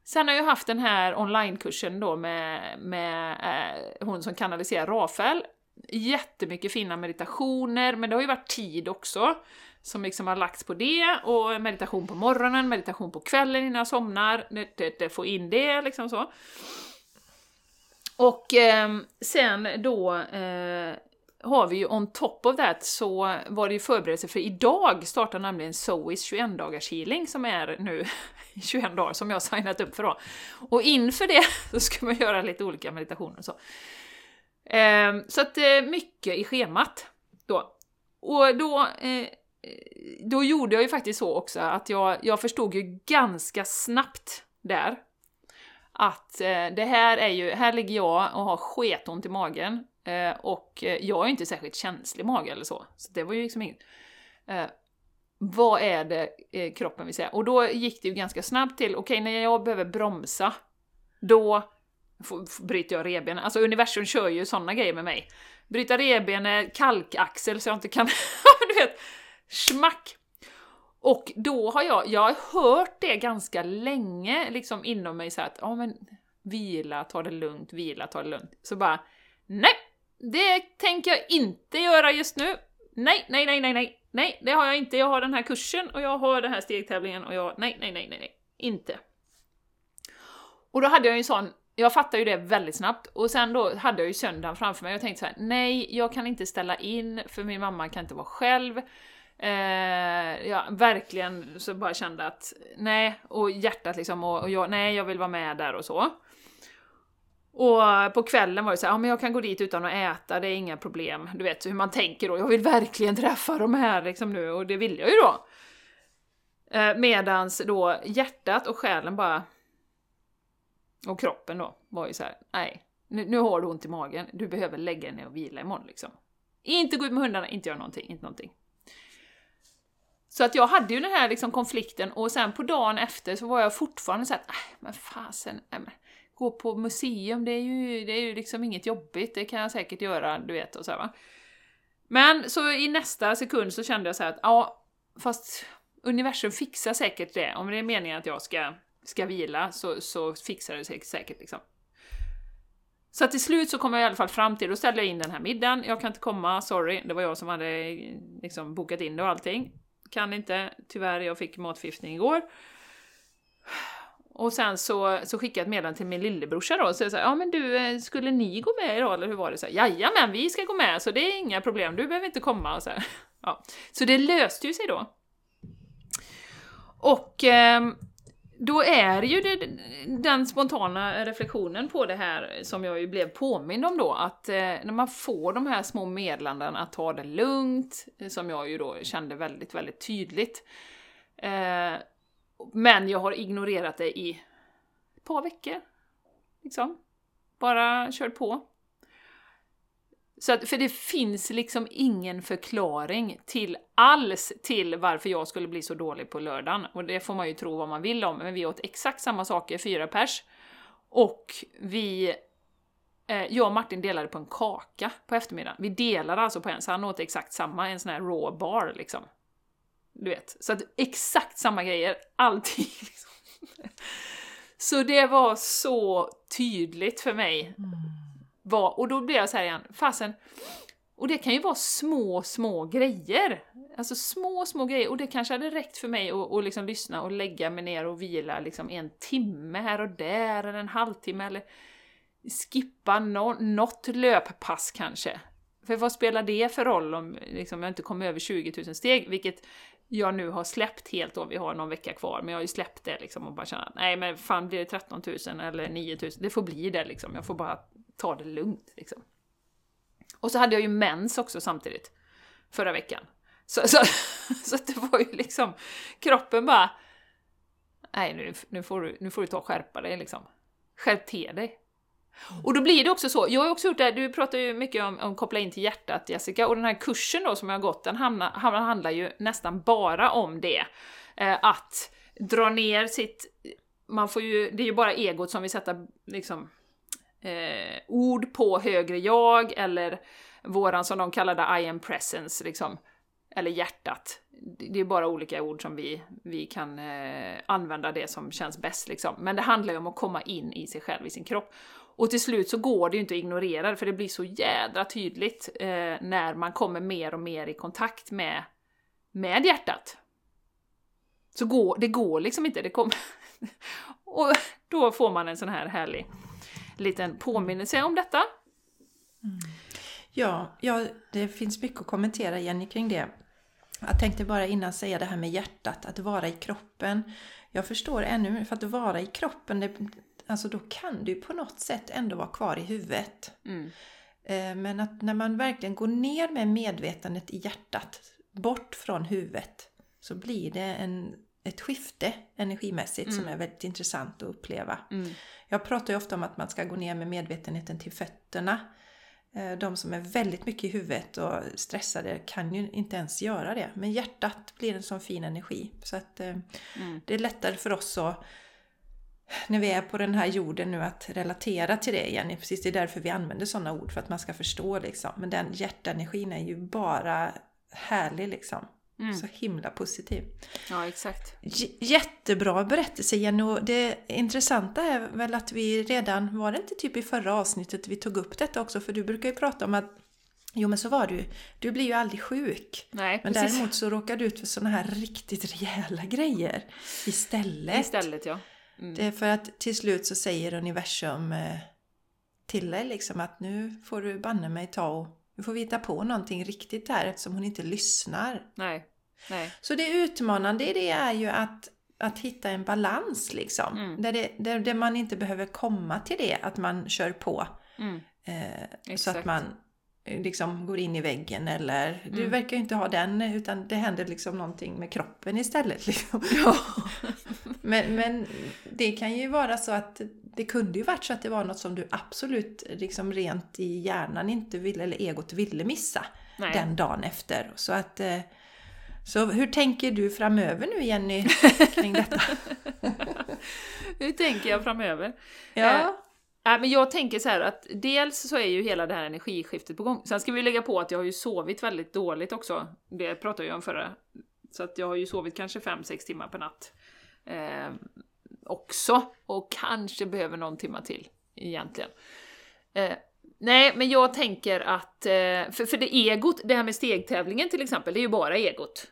Sen har jag haft den här onlinekursen då med, med eh, hon som kanaliserar Rafael. Jättemycket fina meditationer, men det har ju varit tid också som liksom har lagts på det, och meditation på morgonen, meditation på kvällen innan jag somnar, det, det, det, få in det liksom så. Och eh, sen då eh, har vi ju on top of that så var det ju förberedelse för idag startar nämligen Zoes 21 dagars healing som är nu 21 dagar som jag har signat upp för då. Och inför det så ska man göra lite olika meditationer och så. Eh, så att eh, mycket i schemat då. Och då eh, då gjorde jag ju faktiskt så också att jag, jag förstod ju ganska snabbt där att eh, det här är ju, här ligger jag och har sketont i magen eh, och eh, jag är ju inte särskilt känslig mage eller så, så det var ju liksom inget. Eh, vad är det eh, kroppen vill säga? Och då gick det ju ganska snabbt till, okej okay, när jag behöver bromsa, då bryter jag revbenen. Alltså universum kör ju sådana grejer med mig. Bryta revbenet, kalkaxel så jag inte kan, du vet, smack! Och då har jag, jag har hört det ganska länge liksom inom mig så att, ja men vila, ta det lugnt, vila, ta det lugnt. Så bara, nej! Det tänker jag inte göra just nu. Nej, nej, nej, nej, nej, nej, det har jag inte. Jag har den här kursen och jag har den här stegtävlingen och jag, nej, nej, nej, nej, nej, inte. Och då hade jag ju en sån, jag fattade ju det väldigt snabbt och sen då hade jag ju söndagen framför mig och tänkte så här: nej, jag kan inte ställa in för min mamma kan inte vara själv. Eh, ja, verkligen så bara kände att nej, och hjärtat liksom, och, och jag, nej, jag vill vara med där och så. Och på kvällen var det så här, ja men jag kan gå dit utan att äta, det är inga problem. Du vet hur man tänker då, jag vill verkligen träffa de här liksom nu, och det vill jag ju då. Eh, medans då hjärtat och själen bara, och kroppen då, var ju så här, nej, nu, nu har du ont i magen, du behöver lägga dig ner och vila imorgon liksom. Inte gå ut med hundarna, inte göra någonting, inte någonting. Så att jag hade ju den här liksom konflikten och sen på dagen efter så var jag fortfarande såhär, äh, men fasen, äh, men, gå på museum, det är, ju, det är ju liksom inget jobbigt, det kan jag säkert göra, du vet och så här, va. Men så i nästa sekund så kände jag så att ja, fast universum fixar säkert det. Om det är meningen att jag ska, ska vila så, så fixar det sig säkert liksom. Så till slut så kom jag i alla fall fram till, då ställde jag in den här middagen, jag kan inte komma, sorry, det var jag som hade liksom bokat in det och allting. Kan inte, tyvärr, jag fick matförgiftning igår. Och sen så, så skickade jag ett meddelande till min lillebrorsa då, så jag sa ja men du, eh, skulle ni gå med idag eller hur var det? Så Jajamän, vi ska gå med, så det är inga problem, du behöver inte komma och så här. Ja. Så det löste ju sig då. Och eh, då är ju det, den spontana reflektionen på det här som jag ju blev påmind om då, att eh, när man får de här små meddelanden att ta det lugnt, eh, som jag ju då kände väldigt, väldigt tydligt. Eh, men jag har ignorerat det i ett par veckor. Liksom. Bara kört på. Så att, för det finns liksom ingen förklaring till alls till varför jag skulle bli så dålig på lördagen. Och det får man ju tro vad man vill om, men vi åt exakt samma saker, fyra pers. Och vi... Eh, jag och Martin delade på en kaka på eftermiddagen. Vi delade alltså på en, så han åt exakt samma, en sån här raw bar liksom. Du vet, så att exakt samma grejer, allting liksom. Så det var så tydligt för mig. Mm. Vad, och då blir jag så här igen, fasen, och det kan ju vara små, små grejer. Alltså små, små grejer. Och det kanske hade räckt för mig att, att liksom lyssna och lägga mig ner och vila liksom en timme här och där, eller en halvtimme, eller skippa no, något löppass kanske. För vad spelar det för roll om liksom, jag inte kommer över 20 000 steg, vilket jag nu har släppt helt då, vi har någon vecka kvar, men jag har ju släppt det liksom och bara känner nej men fan blir det 13 000 eller 9 000, det får bli det liksom, jag får bara ta det lugnt liksom. Och så hade jag ju mens också samtidigt, förra veckan. Så, så, så det var ju liksom, kroppen bara, nej nu, nu, får du, nu får du ta och skärpa dig liksom. Skärp till dig. Och då blir det också så, jag har också gjort det, du pratar ju mycket om, att koppla in till hjärtat Jessica, och den här kursen då som jag har gått, den hamnar, handlar ju nästan bara om det. Eh, att dra ner sitt, man får ju, det är ju bara egot som vill sätta liksom, eh, ord på högre jag, eller våran som de kallade I am presence, liksom, eller hjärtat. Det är bara olika ord som vi, vi kan eh, använda det som känns bäst liksom. Men det handlar ju om att komma in i sig själv, i sin kropp. Och till slut så går det ju inte att ignorera det, för det blir så jädra tydligt eh, när man kommer mer och mer i kontakt med, med hjärtat. Så går, det går liksom inte, det kommer... och då får man en sån här härlig liten påminnelse om detta. Mm. Ja, ja, det finns mycket att kommentera Jenny kring det. Jag tänkte bara innan säga det här med hjärtat, att vara i kroppen. Jag förstår ännu, för att vara i kroppen, det, alltså då kan du på något sätt ändå vara kvar i huvudet. Mm. Eh, men att när man verkligen går ner med medvetandet i hjärtat, bort från huvudet, så blir det en, ett skifte energimässigt mm. som är väldigt intressant att uppleva. Mm. Jag pratar ju ofta om att man ska gå ner med medvetenheten till fötterna. Eh, de som är väldigt mycket i huvudet och stressade kan ju inte ens göra det. Men hjärtat blir en sån fin energi. Så att eh, mm. det är lättare för oss att när vi är på den här jorden nu att relatera till det igen. Precis det är därför vi använder sådana ord, för att man ska förstå liksom. Men den hjärtenergin är ju bara härlig liksom. Mm. Så himla positiv. Ja, exakt. J jättebra berättelse Jenny. Och det intressanta är väl att vi redan, var det inte typ i förra avsnittet vi tog upp detta också? För du brukar ju prata om att Jo men så var du Du blir ju aldrig sjuk. Nej, men precis. däremot så råkar du ut för sådana här riktigt rejäla grejer istället. Istället ja. Mm. Det är för att till slut så säger universum eh, till dig liksom att nu får du banne mig ta och du får vita på någonting riktigt här eftersom hon inte lyssnar. Nej. Nej. Så det utmanande i det är ju att, att hitta en balans liksom. Mm. Där, det, där, där, man inte behöver komma till det att man kör på. Mm. Eh, så att man eh, liksom går in i väggen eller mm. du verkar ju inte ha den utan det händer liksom någonting med kroppen istället. Liksom. Ja. men, men det kan ju vara så att det kunde ju varit så att det var något som du absolut liksom rent i hjärnan inte ville, eller egot ville missa Nej. den dagen efter. Så att eh, så hur tänker du framöver nu Jenny kring detta? hur tänker jag framöver? Ja. Äh, men jag tänker så här att dels så är ju hela det här energiskiftet på gång. Sen ska vi lägga på att jag har ju sovit väldigt dåligt också. Det pratade jag om förra. Så att jag har ju sovit kanske 5-6 timmar per natt. Eh, också. Och kanske behöver någon timma till egentligen. Eh, nej, men jag tänker att, eh, för, för det egot, det här med stegtävlingen till exempel, det är ju bara egot.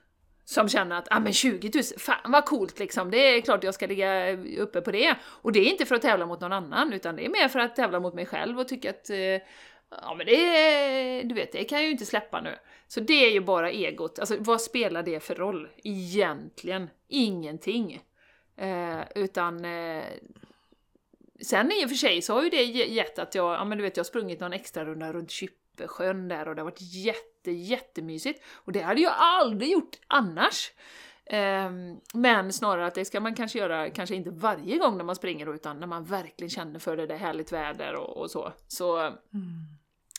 Som känner att, ah men 20 000, fan vad coolt liksom, det är klart jag ska ligga uppe på det. Och det är inte för att tävla mot någon annan, utan det är mer för att tävla mot mig själv och tycka att, eh, ja men det, du vet, det kan jag ju inte släppa nu. Så det är ju bara egot, alltså vad spelar det för roll? Egentligen ingenting. Eh, utan eh, Sen i och för sig så har ju det gett att jag, ja men du vet jag har sprungit någon extra runda runt Kyppesjön där och det har varit jätte, jättemysigt. Och det hade jag aldrig gjort annars. Um, men snarare att det ska man kanske göra, kanske inte varje gång när man springer utan när man verkligen känner för det, det är härligt väder och, och så. Så mm.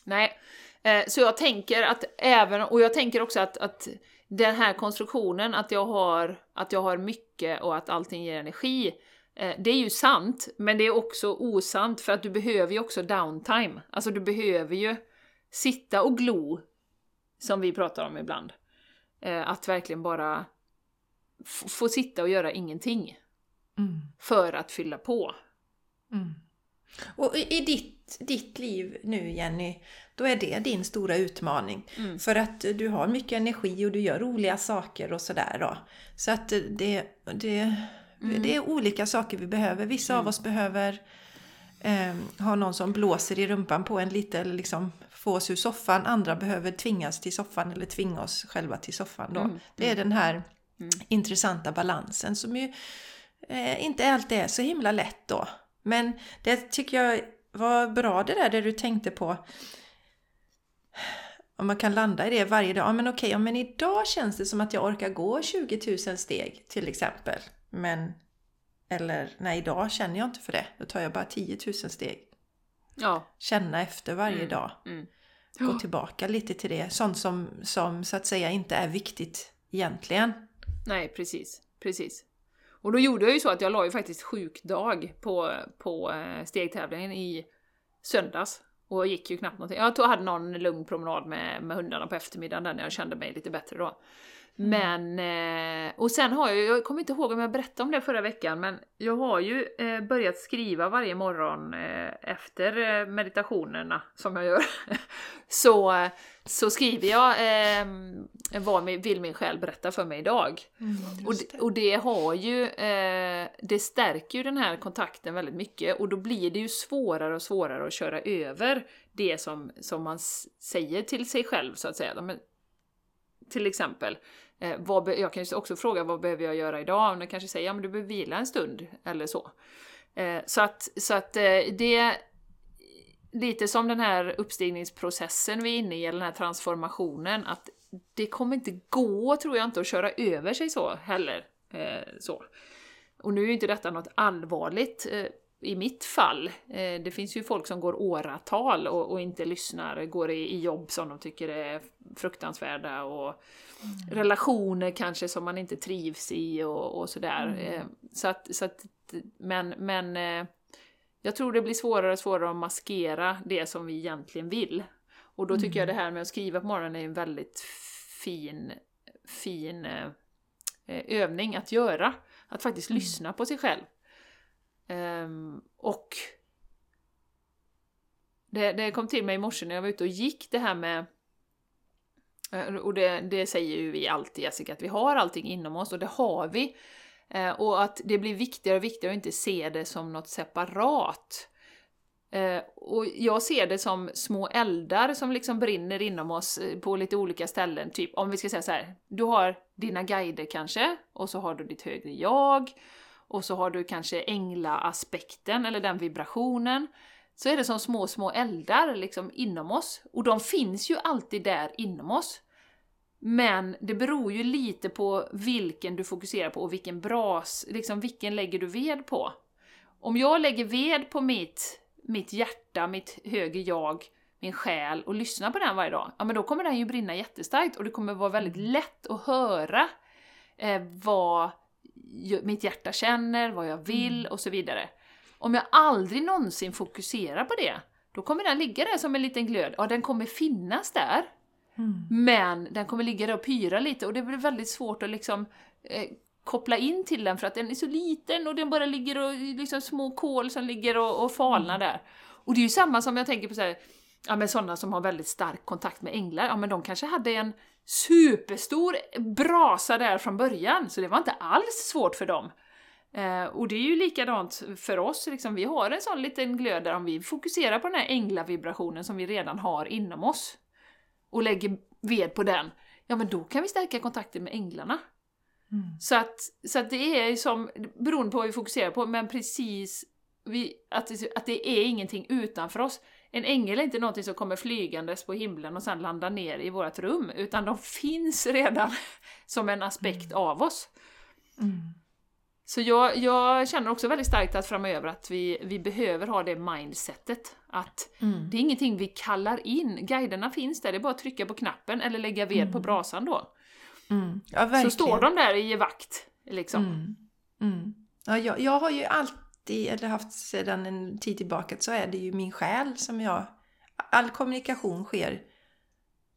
nej. Uh, så jag tänker att även, och jag tänker också att, att den här konstruktionen, att jag, har, att jag har mycket och att allting ger energi, Eh, det är ju sant, men det är också osant för att du behöver ju också downtime. Alltså du behöver ju sitta och glo, som vi pratar om ibland. Eh, att verkligen bara få sitta och göra ingenting. Mm. För att fylla på. Mm. Och i ditt, ditt liv nu Jenny, då är det din stora utmaning. Mm. För att du har mycket energi och du gör roliga saker och sådär då. Så att det, det Mm. Det är olika saker vi behöver. Vissa mm. av oss behöver eh, ha någon som blåser i rumpan på en lite eller liksom få oss ur soffan. Andra behöver tvingas till soffan eller tvinga oss själva till soffan. Då. Mm. Det är mm. den här mm. intressanta balansen som ju eh, inte alltid är så himla lätt då. Men det tycker jag var bra det där, det du tänkte på om man kan landa i det varje dag. Ja, men okej, ja, men idag känns det som att jag orkar gå 20 000 steg till exempel. Men, eller nej, idag känner jag inte för det. Då tar jag bara 10 000 steg. Ja. Känna efter varje mm. dag. Mm. Gå tillbaka lite till det. Sånt som, som så att säga inte är viktigt egentligen. Nej, precis. Precis. Och då gjorde jag ju så att jag la ju faktiskt sjukdag på, på eh, stegtävlingen i söndags. Och gick ju knappt någonting. Jag hade någon lugn promenad med, med hundarna på eftermiddagen där när jag kände mig lite bättre då. Mm. Men, eh, och sen har jag, jag kommer inte ihåg om jag berättade om det förra veckan, men jag har ju eh, börjat skriva varje morgon eh, efter meditationerna som jag gör. så, så skriver jag vad vill min själ berätta för mig idag. Mm, och, det. och det har ju, det stärker ju den här kontakten väldigt mycket och då blir det ju svårare och svårare att köra över det som, som man säger till sig själv så att säga. Men, till exempel, Eh, vad jag kan ju också fråga vad behöver jag göra idag? Och den kanske säger ja men du behöver vila en stund eller så. Eh, så att, så att eh, det lite som den här uppstigningsprocessen vi är inne i, eller den här transformationen, att det kommer inte gå, tror jag inte, att köra över sig så heller. Eh, så. Och nu är ju inte detta något allvarligt eh, i mitt fall. Eh, det finns ju folk som går åratal och, och inte lyssnar, går i, i, jobb som de tycker är fruktansvärda och Mm. relationer kanske som man inte trivs i och, och sådär. Mm. Eh, så att, så att, men, men eh, jag tror det blir svårare och svårare att maskera det som vi egentligen vill. Och då tycker mm. jag det här med att skriva på morgonen är en väldigt fin, fin övning att göra. Att faktiskt mm. lyssna på sig själv. Um, och det, det kom till mig i morse när jag var ute och gick det här med eh, och det, det, säger ju vi alltid Jessica, att vi har allting inom oss och det har vi. Eh, och att det blir viktigare och viktigare att inte se det som något separat. Eh, och jag ser det som små eldar som liksom brinner inom oss eh, på lite olika ställen. Typ om vi ska säga så här, du har dina guider kanske, och så har du ditt högre jag, och så har du kanske ängla-aspekten, eller den vibrationen så är det som små, små eldar liksom inom oss. Och de finns ju alltid där inom oss. Men det beror ju lite på vilken du fokuserar på och vilken bras, liksom vilken lägger du ved på. Om jag lägger ved på mitt, mitt hjärta, mitt högre jag, min själ och lyssnar på den varje dag, ja men då kommer den ju brinna jättestarkt och det kommer vara väldigt lätt att höra eh, vad mitt hjärta känner, vad jag vill mm. och så vidare. Om jag aldrig någonsin fokuserar på det, då kommer den ligga där som en liten glöd. Ja, den kommer finnas där, mm. men den kommer ligga där och pyra lite och det blir väldigt svårt att liksom eh, koppla in till den för att den är så liten och den bara ligger och liksom små kol som ligger och, och falnar där. Och det är ju samma som jag tänker på så här, ja men sådana som har väldigt stark kontakt med änglar, ja men de kanske hade en superstor brasa där från början, så det var inte alls svårt för dem. Eh, och det är ju likadant för oss, liksom, vi har en sån liten glöd där om vi fokuserar på den här änglavibrationen som vi redan har inom oss och lägger ved på den, ja men då kan vi stärka kontakten med änglarna. Mm. Så, att, så att det är som, beroende på vad vi fokuserar på, men precis vi, att, att det är ingenting utanför oss. En ängel är inte någonting som kommer flygandes på himlen och sen landar ner i vårt rum, utan de finns redan som en aspekt av oss. Mm. Så jag, jag känner också väldigt starkt att framöver att vi, vi behöver ha det mindsetet. Att Mm. det är ingenting vi kallar in, guiderna finns där, det är bara att trycka på knappen eller lägga ved på brasan då. Mm. Ja. Så står de där i vakt, liksom. Mm. Mm. Ja, jag, jag har ju alltid, eller haft sedan en tid tillbaka, så är det ju min själ som jag... All kommunikation sker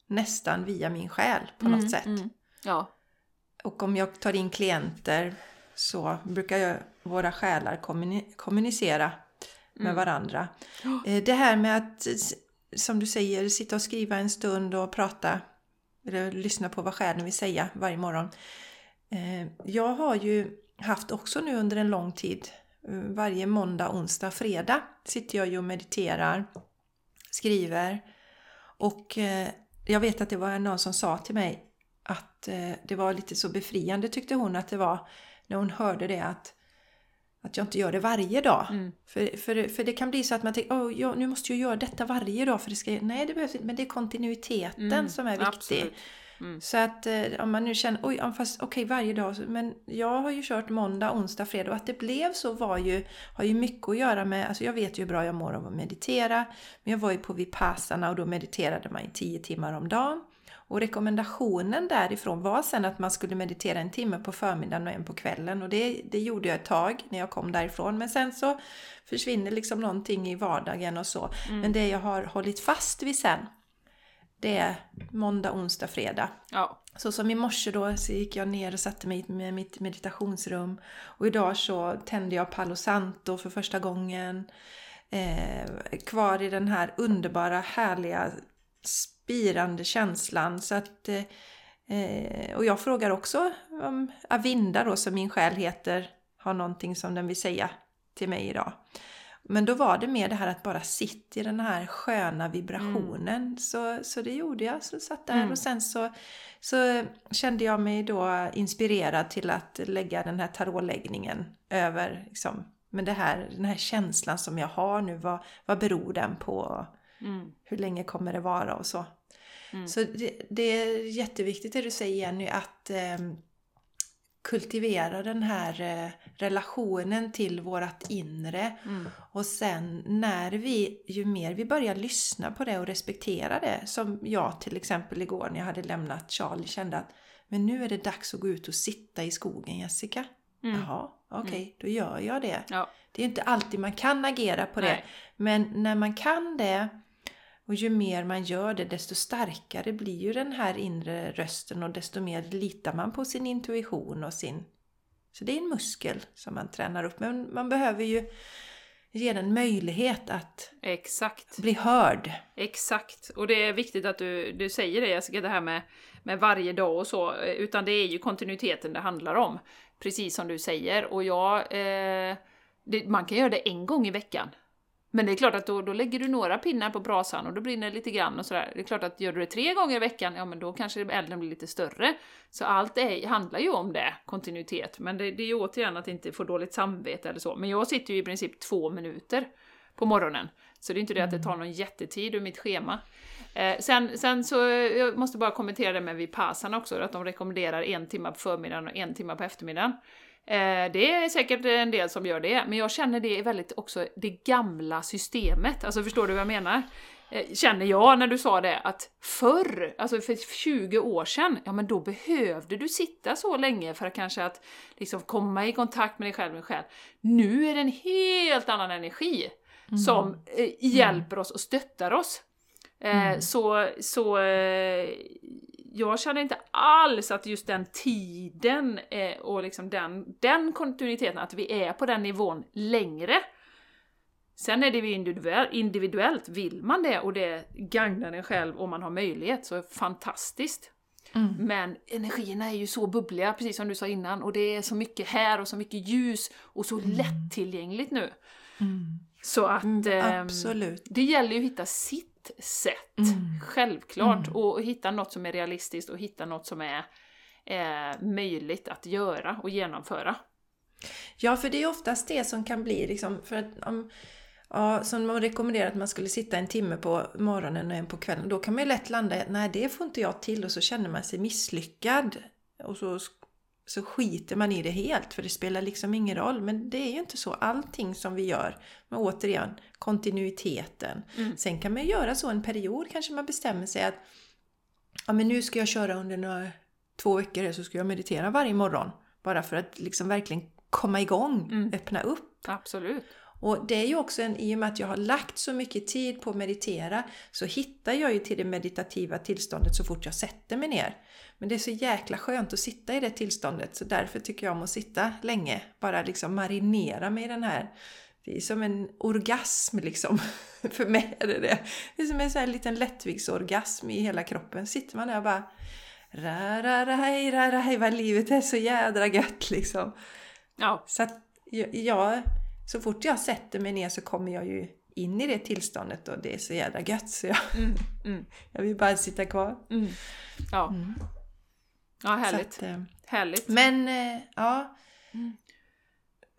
nästan via min själ på något Mm, sätt. mm. Ja. Och om jag tar in klienter så brukar jag, våra själar kommuni- kommunicera med Mm. varandra. Eh, Det här med att, som du säger, sitta och skriva en stund och prata eller lyssna på vad själen vill säga varje morgon. Eh, Jag har ju haft också nu under en lång tid, varje måndag, onsdag, fredag sitter jag ju och mediterar, skriver och eh, jag vet att det var någon som sa till mig att eh, det var lite så befriande tyckte hon att det var när hon hörde det att, att jag inte gör det varje dag. Mm. För, för, för det kan bli så att man tänker oh, ja, nu måste jag göra detta varje dag för det ska... Nej, det behövs inte, men det är kontinuiteten Mm, som är viktig. absolut. Mm. Så att eh, om man nu känner, oj, fast okej varje dag, men jag har ju kört måndag, onsdag, fredag och att det blev så var ju, har ju mycket att göra med, alltså jag vet ju hur bra jag mår av att meditera, men jag var ju på Vipassana och då mediterade man i 10 timmar om dagen. Och rekommendationen därifrån var sen att man skulle meditera en timme på förmiddagen och en på kvällen och det, det gjorde jag ett tag när jag kom därifrån. Men sen så försvinner liksom någonting i vardagen och så. Men det jag har hållit fast vid sen, det är måndag, onsdag, fredag. Ja. Så som i morse då så gick jag ner och satte mig med mitt meditationsrum. Och idag så tände jag Palo Santo för första gången. Eh, kvar i den här underbara, härliga, spirande känslan. Så att, eh, eh, och jag frågar också om Avinda då, som min själ heter, har någonting som den vill säga till mig idag. Men då var det mer det här att bara sitta i den här sköna vibrationen. Så, så det gjorde jag. Så satt där Mm. och sen så, så kände jag mig då inspirerad till att lägga den här tarotläggningen över liksom, men det här, den här känslan som jag har nu. Vad, vad beror den på? Mm. Hur länge kommer det vara och så. Mm. Så det, det är jätteviktigt det du säger Jenny att eh, kultivera den här eh, relationen till vårat inre. Mm. Och sen när vi, ju mer vi börjar lyssna på det och respektera det, som jag till exempel igår när jag hade lämnat Charlie kände att men nu är det dags att gå ut och sitta i skogen Jessica. Mm. Jaha, okej, då gör jag det. Ja. Det är inte alltid man kan agera på det. Nej. Men när man kan det och ju mer man gör det desto starkare blir ju den här inre rösten och desto mer litar man på sin intuition och sin... Så det är en muskel som man tränar upp. Men man behöver ju ge den möjlighet att Exakt. bli hörd. Exakt, och det är viktigt att du, du säger det Jessica, det här med, med varje dag och så, utan det är ju kontinuiteten det handlar om. Precis som du säger, och jag, eh, det, man kan göra det en gång i veckan. Men det är klart att då, då lägger du några pinnar på brasan och då brinner det lite grann och sådär. Det är klart att gör du det tre gånger i veckan, ja men då kanske elden blir lite större. Så allt är, handlar ju om det, kontinuitet. Men det, det är ju återigen att inte få dåligt samvete eller så. Men jag sitter ju i princip två minuter på morgonen. Så det är inte det att det tar någon jättetid ur mitt schema. Eh, sen, sen så, jag måste bara kommentera det med Vipassana också, att de rekommenderar en timme på förmiddagen och en timme på eftermiddagen. Eh, det är säkert en del som gör det, men jag känner det är väldigt också det gamla systemet. Alltså förstår du vad jag menar? Eh, känner jag när du sa det, att förr, alltså för 20 år sedan, ja men då behövde du sitta så länge för att kanske att liksom komma i kontakt med dig själv, med dig själv. Nu är det en helt annan energi som eh, hjälper oss och stöttar oss. Eh, Mm. Så, så eh, jag känner inte alls att just den tiden eh, och liksom den, den kontinuiteten, att vi är på den nivån längre. Sen är det ju individuellt, vill man det och det gagnar en själv och man har möjlighet så är det fantastiskt. Mm. Men energierna är ju så bubbliga, precis som du sa innan, och det är så mycket här och så mycket ljus och så mm. lättillgängligt nu. Mm. Så att eh, Absolut. det gäller ju att hitta sitt sätt, mm. självklart, mm. och hitta något som är realistiskt och hitta något som är eh, möjligt att göra och genomföra. Ja, för det är oftast det som kan bli liksom, för att om, Ja, som man rekommenderar att man skulle sitta en timme på morgonen och en på kvällen. Då kan man ju lätt landa i att nej det får inte jag till och så känner man sig misslyckad. Och så, så skiter man i det helt för det spelar liksom ingen roll. Men det är ju inte så. Allting som vi gör, men återigen kontinuiteten. Mm. Sen kan man ju göra så en period kanske man bestämmer sig att ja men nu ska jag köra under några två veckor så ska jag meditera varje morgon. Bara för att liksom verkligen komma igång, mm. öppna upp. Absolut. Och det är ju också en, i och med att jag har lagt så mycket tid på att meditera så hittar jag ju till det meditativa tillståndet så fort jag sätter mig ner. Men det är så jäkla skönt att sitta i det tillståndet så därför tycker jag om att sitta länge. Bara liksom marinera mig i den här det är som en orgasm liksom. För mig är det det. Det är som en sån här liten lättviktsorgasm i hela kroppen. Sitter man där och bara ra ra ra ra ra vad livet är så jädra gött liksom. Ja. Så att jag, så fort jag sätter mig ner så kommer jag ju in i det tillståndet och det är så jävla gött så jag, mm, mm. jag vill bara sitta kvar. Mm. Ja. Mm. ja, härligt. Att, eh, härligt. Men eh, ja, mm.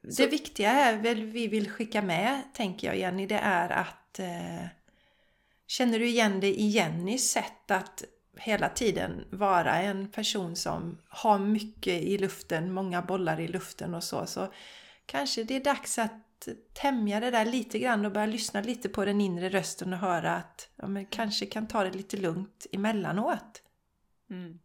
det så. viktiga är väl vi vill skicka med, tänker jag Jenny, det är att eh, Känner du igen dig i Jennys sätt att hela tiden vara en person som har mycket i luften, många bollar i luften och så, så kanske det är dags att tämja det där lite grann och börja lyssna lite på den inre rösten och höra att ja, men kanske kan ta det lite lugnt emellanåt. Mm.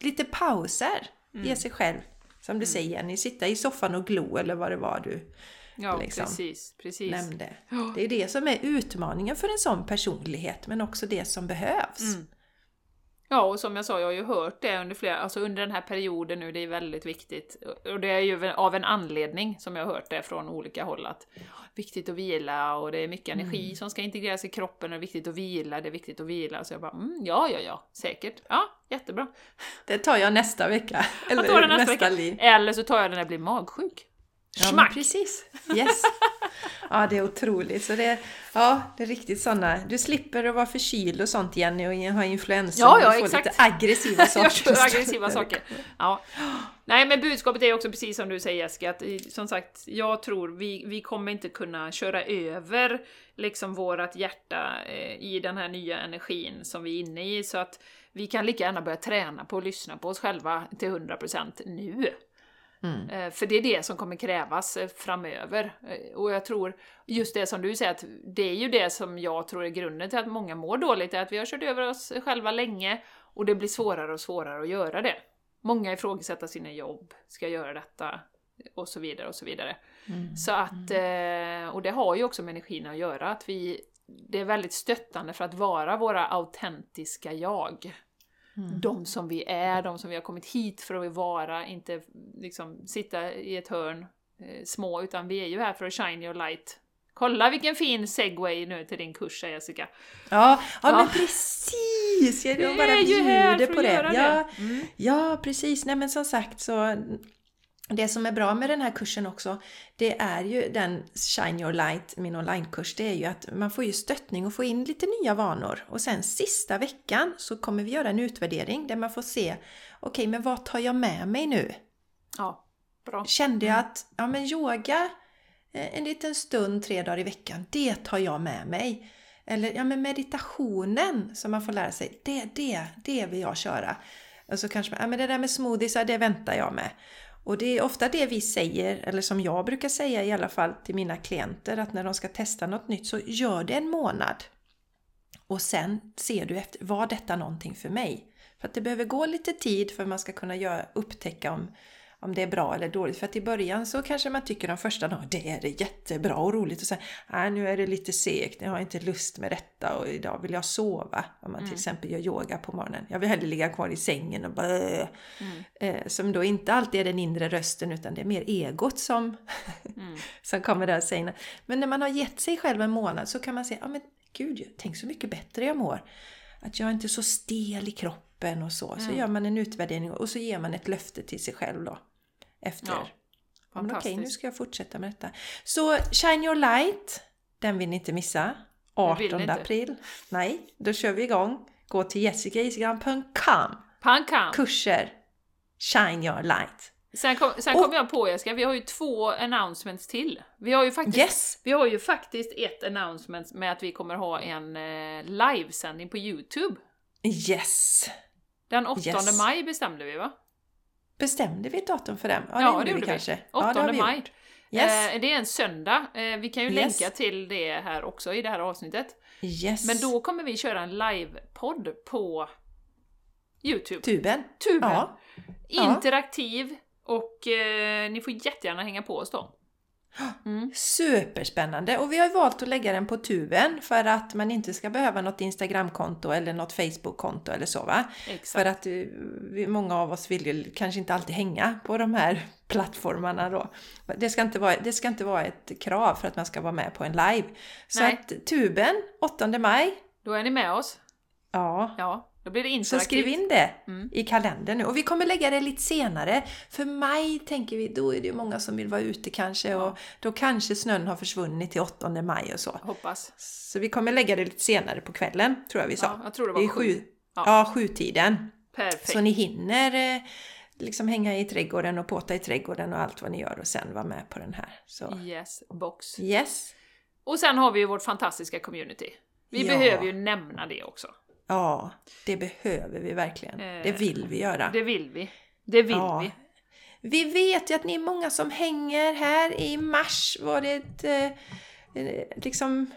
Lite pauser, mm. ge sig själv. Som du mm. säger Jenny, sitta i soffan och glo eller vad det var du ja, liksom precis, precis. nämnde. Det är det som är utmaningen för en sån personlighet men också det som behövs. Mm. Ja, och som jag sa, jag har ju hört det under flera, alltså under den här perioden nu, det är väldigt viktigt. Och det är ju av en anledning som jag har hört det från olika håll att viktigt att vila och det är mycket energi mm. som ska integreras i kroppen och det är viktigt att vila, det är viktigt att vila. Så jag bara, mm, ja, ja, ja, säkert. Ja, jättebra. Det tar jag nästa vecka. Eller jag nästa, nästa vecka. liv. Eller så tar jag det när jag blir magsjuk. Ja, precis. Yes. Ja, det är otroligt. Så det, ja, det är riktigt sådana. Du slipper att vara förkyld och sånt Jenny och ha influensa. Ja, ja, och få exakt. lite aggressiva saker. jag aggressiva saker. Ja. Nej, men budskapet är också precis som du säger Jessica, att som sagt, jag tror vi, vi kommer inte kunna köra över liksom vårat hjärta eh, i den här nya energin som vi är inne i, så att vi kan lika gärna börja träna på att lyssna på oss själva till 100% nu. Mm. Eh, för det är det som kommer krävas eh, framöver. Eh, och jag tror, just det som du säger, att det är ju det som jag tror är grunden till att många mår dåligt, är att vi har kört över oss själva länge och det blir svårare och svårare att göra det. Många ifrågasätter sina jobb, ska jag göra detta? Och så vidare och så vidare. Mm. Så att, mm. och det har ju också med energin att göra, att vi, det är väldigt stöttande för att vara våra autentiska jag. Mm. De som vi är, de som vi har kommit hit för att vara, inte liksom sitta i ett hörn eh, små, utan vi är ju här för att shine your light. Kolla vilken fin segway nu till din kurs Jessica! Ja, ja, ja. men precis! Jag bara bjuder på det. Ja, det. Mm. ja, precis. Nej men som sagt så det som är bra med den här kursen också, det är ju den Shine Your Light, min onlinekurs, det är ju att man får ju stöttning och få in lite nya vanor. Och sen sista veckan så kommer vi göra en utvärdering där man får se, okej okay, men vad tar jag med mig nu? Ja, bra. Kände jag att, ja men yoga eh, en liten stund tre dagar i veckan, det tar jag med mig. Eller ja men meditationen som man får lära sig, det, det, det vill jag köra. Och så kanske man, ja men det där med smoothies, det väntar jag med. Och det är ofta det vi säger, eller som jag brukar säga i alla fall till mina klienter, att när de ska testa något nytt så gör det en månad. Och sen ser du efter, var detta någonting för mig? För att det behöver gå lite tid för att man ska kunna göra, upptäcka om om det är bra eller dåligt. För att i början så kanske man tycker de första dagarna, det är jättebra och roligt. Och sen, nej nu är det lite segt, jag har inte lust med detta och idag vill jag sova. Om man till Mm. exempel gör yoga på morgonen. Jag vill hellre ligga kvar i sängen och bara... Mm. Eh, som då inte alltid är den inre rösten utan det är mer egot som, Mm. som kommer där och säger. Men när man har gett sig själv en månad så kan man säga, ja men gud, tänk så mycket bättre jag mår. Att jag är inte är så stel i kroppen och så. Så Mm. gör man en utvärdering och så ger man ett löfte till sig själv då. Efter. Ja, Men okej, nu ska jag fortsätta med detta. Så Shine Your Light, den vill ni inte missa. Det vill 18 ni inte. april. Nej, då kör vi igång. Gå till jessicaisigran.com. Pankam! Kurser. Shine Your Light. Sen kom, sen kom jag på Jessica, vi har ju två announcements till. Vi har ju faktiskt, Yes! vi har ju faktiskt ett announcement med att vi kommer ha en eh, livesändning på Youtube. Yes! Den 8 Yes. maj bestämde vi va? Bestämde vi ett datum för den? Ja, Ja, det det gjorde vi. kanske. 8 ja, maj. Yes! Eh, det är en söndag. Eh, vi kan ju Yes. länka till det här också i det här avsnittet. yes! Men då kommer vi köra en livepodd på Youtube. Tuben. Tuben. Ja. Interaktiv och eh, ni får jättegärna hänga på oss då. Mm. Superspännande! Och vi har valt att lägga den på tuben för att man inte ska behöva något Instagramkonto eller något Facebookkonto eller så va? Exakt. För att eh, vi, många av oss vill ju kanske inte alltid hänga på de här plattformarna då. Det ska inte vara, det ska inte vara ett krav för att man ska vara med på en live. Så Nej. att tuben, 8 maj, Då är ni med oss. ja, Ja, då blir det Så interaktivt. skriv in det Mm. i kalendern nu. Och vi kommer lägga det lite senare. För maj tänker vi, då är det ju många som vill vara ute kanske. Och då kanske snön har försvunnit till 8 maj och så. Hoppas. Så vi kommer lägga det lite senare på kvällen, tror jag vi sa. Ja, jag tror det det är var sju. sju, Ja. ja. sjutiden. Perfekt. Så ni hinner eh, liksom hänga i trädgården och påta i trädgården och allt vad ni gör och sen vara med på den här. Så Yes, box. yes, Och sen har vi ju vårt fantastiska community. Vi Ja. behöver ju nämna det också. Ja, det behöver vi verkligen. Eh, Det vill vi göra. Det vill vi. Det vill Ja. vi. Vi vet ju att ni är många som hänger här. I mars var det ett eh, eh, liksom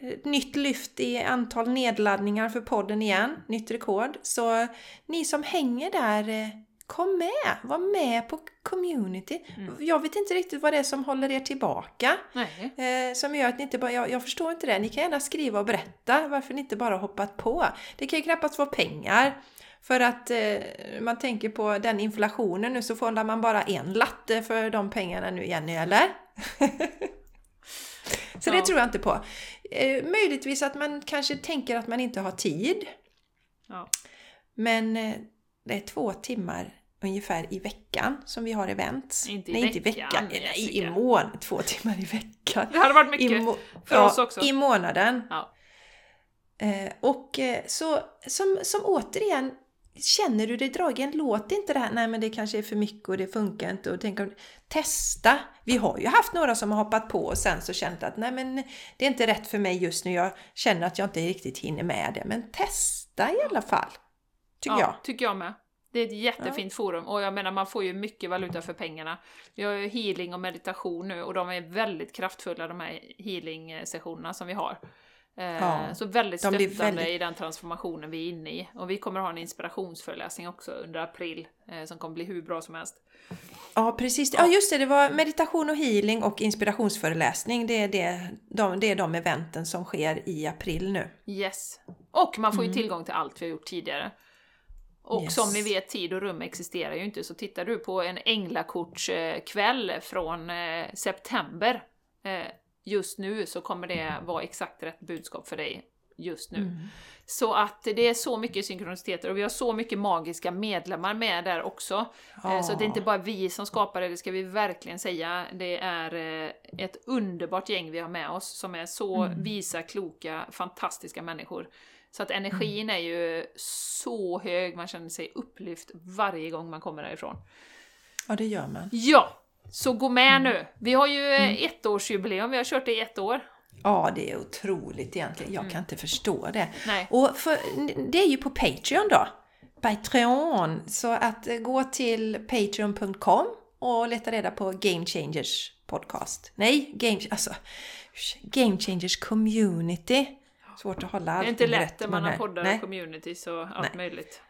ett nytt lyft i antal nedladdningar för podden igen. Nytt rekord. Så ni som hänger där, eh, kom med! Var med på community. Mm. Jag vet inte riktigt vad det är som håller er tillbaka. Eh, som gör att ni inte bara, jag, jag förstår inte det. Ni kan gärna skriva och berätta varför ni inte bara hoppat på. Det kan ju knappast vara pengar. För att eh, man tänker på den inflationen nu så får man bara en latte för de pengarna nu Jenny, eller? så det Ja. tror jag inte på. Eh, möjligtvis att man kanske tänker att man inte har tid. Ja. Men eh, det är två timmar ungefär i veckan som vi har events. Inte i Nej, inte i veckan, veckan. Nej, i mån. Två timmar i veckan. Det hade varit mycket. må- för oss också. I månaden. Ja. Eh, och eh, så som, som återigen, känner du dig dragen, låt inte det här, nej men det kanske är för mycket och det funkar inte. Och tänk om, testa! Vi har ju haft några som har hoppat på och sen så känt att nej men det är inte rätt för mig just nu, jag känner att jag inte riktigt hinner med det. Men testa i alla fall, tycker ja, jag. tycker jag med. Det är ett jättefint forum och jag menar man får ju mycket valuta för pengarna. Vi har ju healing och meditation nu och de är väldigt kraftfulla de här healing-sessionerna som vi har. Eh, Ja, så väldigt de stöttande väldigt- i den transformationen vi är inne i. Och vi kommer ha en inspirationsföreläsning också under april eh, som kommer bli hur bra som helst. Ja, precis. Ja, just det. Det var meditation och healing och inspirationsföreläsning. Det är, det, de, det är de eventen som sker i april nu. Yes. Och man får ju Mm. tillgång till allt vi har gjort tidigare. Och Yes. som ni vet, tid och rum existerar ju inte, så tittar du på en änglakortskväll från eh, september eh, just nu så kommer det vara exakt rätt budskap för dig just nu. Mm. Så att det är så mycket synkroniciteter och vi har så mycket magiska medlemmar med där också. Eh, Så det är inte bara vi som skapar det, det ska vi verkligen säga. Det är eh, ett underbart gäng vi har med oss som är så Mm. visa, kloka, fantastiska människor. Så att energin är ju så hög, man känner sig upplyft varje gång man kommer därifrån. Ja, det gör man. Ja! Så gå med Mm. nu! Vi har ju eh, ettårsjubileum, vi har kört det i ett år. Ja, det är otroligt egentligen. Jag kan inte förstå det. Nej. Och för, det är ju på Patreon då. Patreon. Så att eh, gå till patreon.com och leta reda på Game Changers podcast. Nej, Game, alltså, Game Changers community. Svårt att hålla Det allt är inte lätt när man har poddar Nej. och communities och allt Nej. möjligt.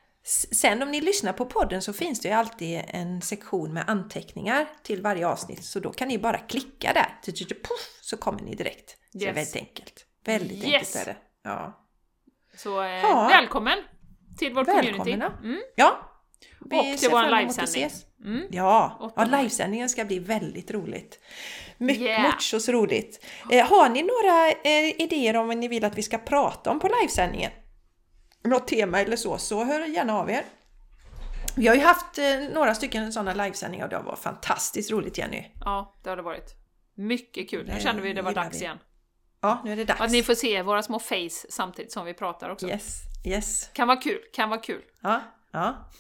Sen om ni lyssnar på podden så finns det ju alltid en sektion med anteckningar till varje avsnitt. Så då kan ni bara klicka där. Puff, så kommer ni direkt. Så det är Yes. väldigt enkelt. Väldigt Yes. enkelt är det. Ja. Så eh, Ja. välkommen till vårt community. Välkomna. Mm. ja. Och Vi till ser vår livesändning. Mm. Ja, ja livesändningen ska bli väldigt roligt. Mycket, Yeah. mucho så roligt. Eh, har ni några eh, idéer om vad ni vill att vi ska prata om på livesändningen? Något tema eller så, så hör gärna av er. Vi har ju haft eh, några stycken sådana livesändningar och det har varit fantastiskt roligt Jenny. Ja, det har det varit. Mycket kul. Nu Det kände vi det var dags vi. igen. Ja, nu är det dags. Att ni får se våra små face samtidigt som vi pratar också. Yes, yes. Kan vara kul, kan vara kul. Ja, ja.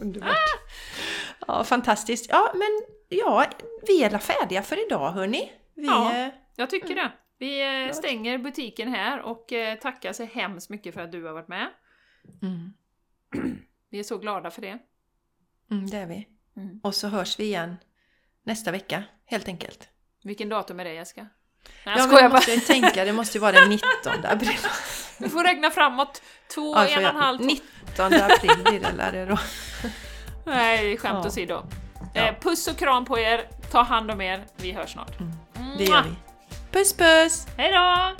Underbart. Ja, fantastiskt. Ja, men ja, vi är alla färdiga för idag hörni. Vi, Ja. eh, Jag tycker det. Vi eh, stänger butiken här och eh, tackar så hemskt mycket för att du har varit med. mm, Vi är så glada för det. mm, det är vi. Mm. Och så hörs vi igen nästa vecka, helt enkelt. Vilken datum är det Jessica? Nej, Ja, jag skojar jag bara. måste tänka, det måste ju vara den 19 april. Du får räkna framåt. Två, Ja, en och en halv, två. 19 april blir det lär det då. Nej, skämt Ja. åsido. Ja. Eh, puss och kram på er. Ta hand om er. Vi hörs snart. Det gör vi. Puss puss! Hej då!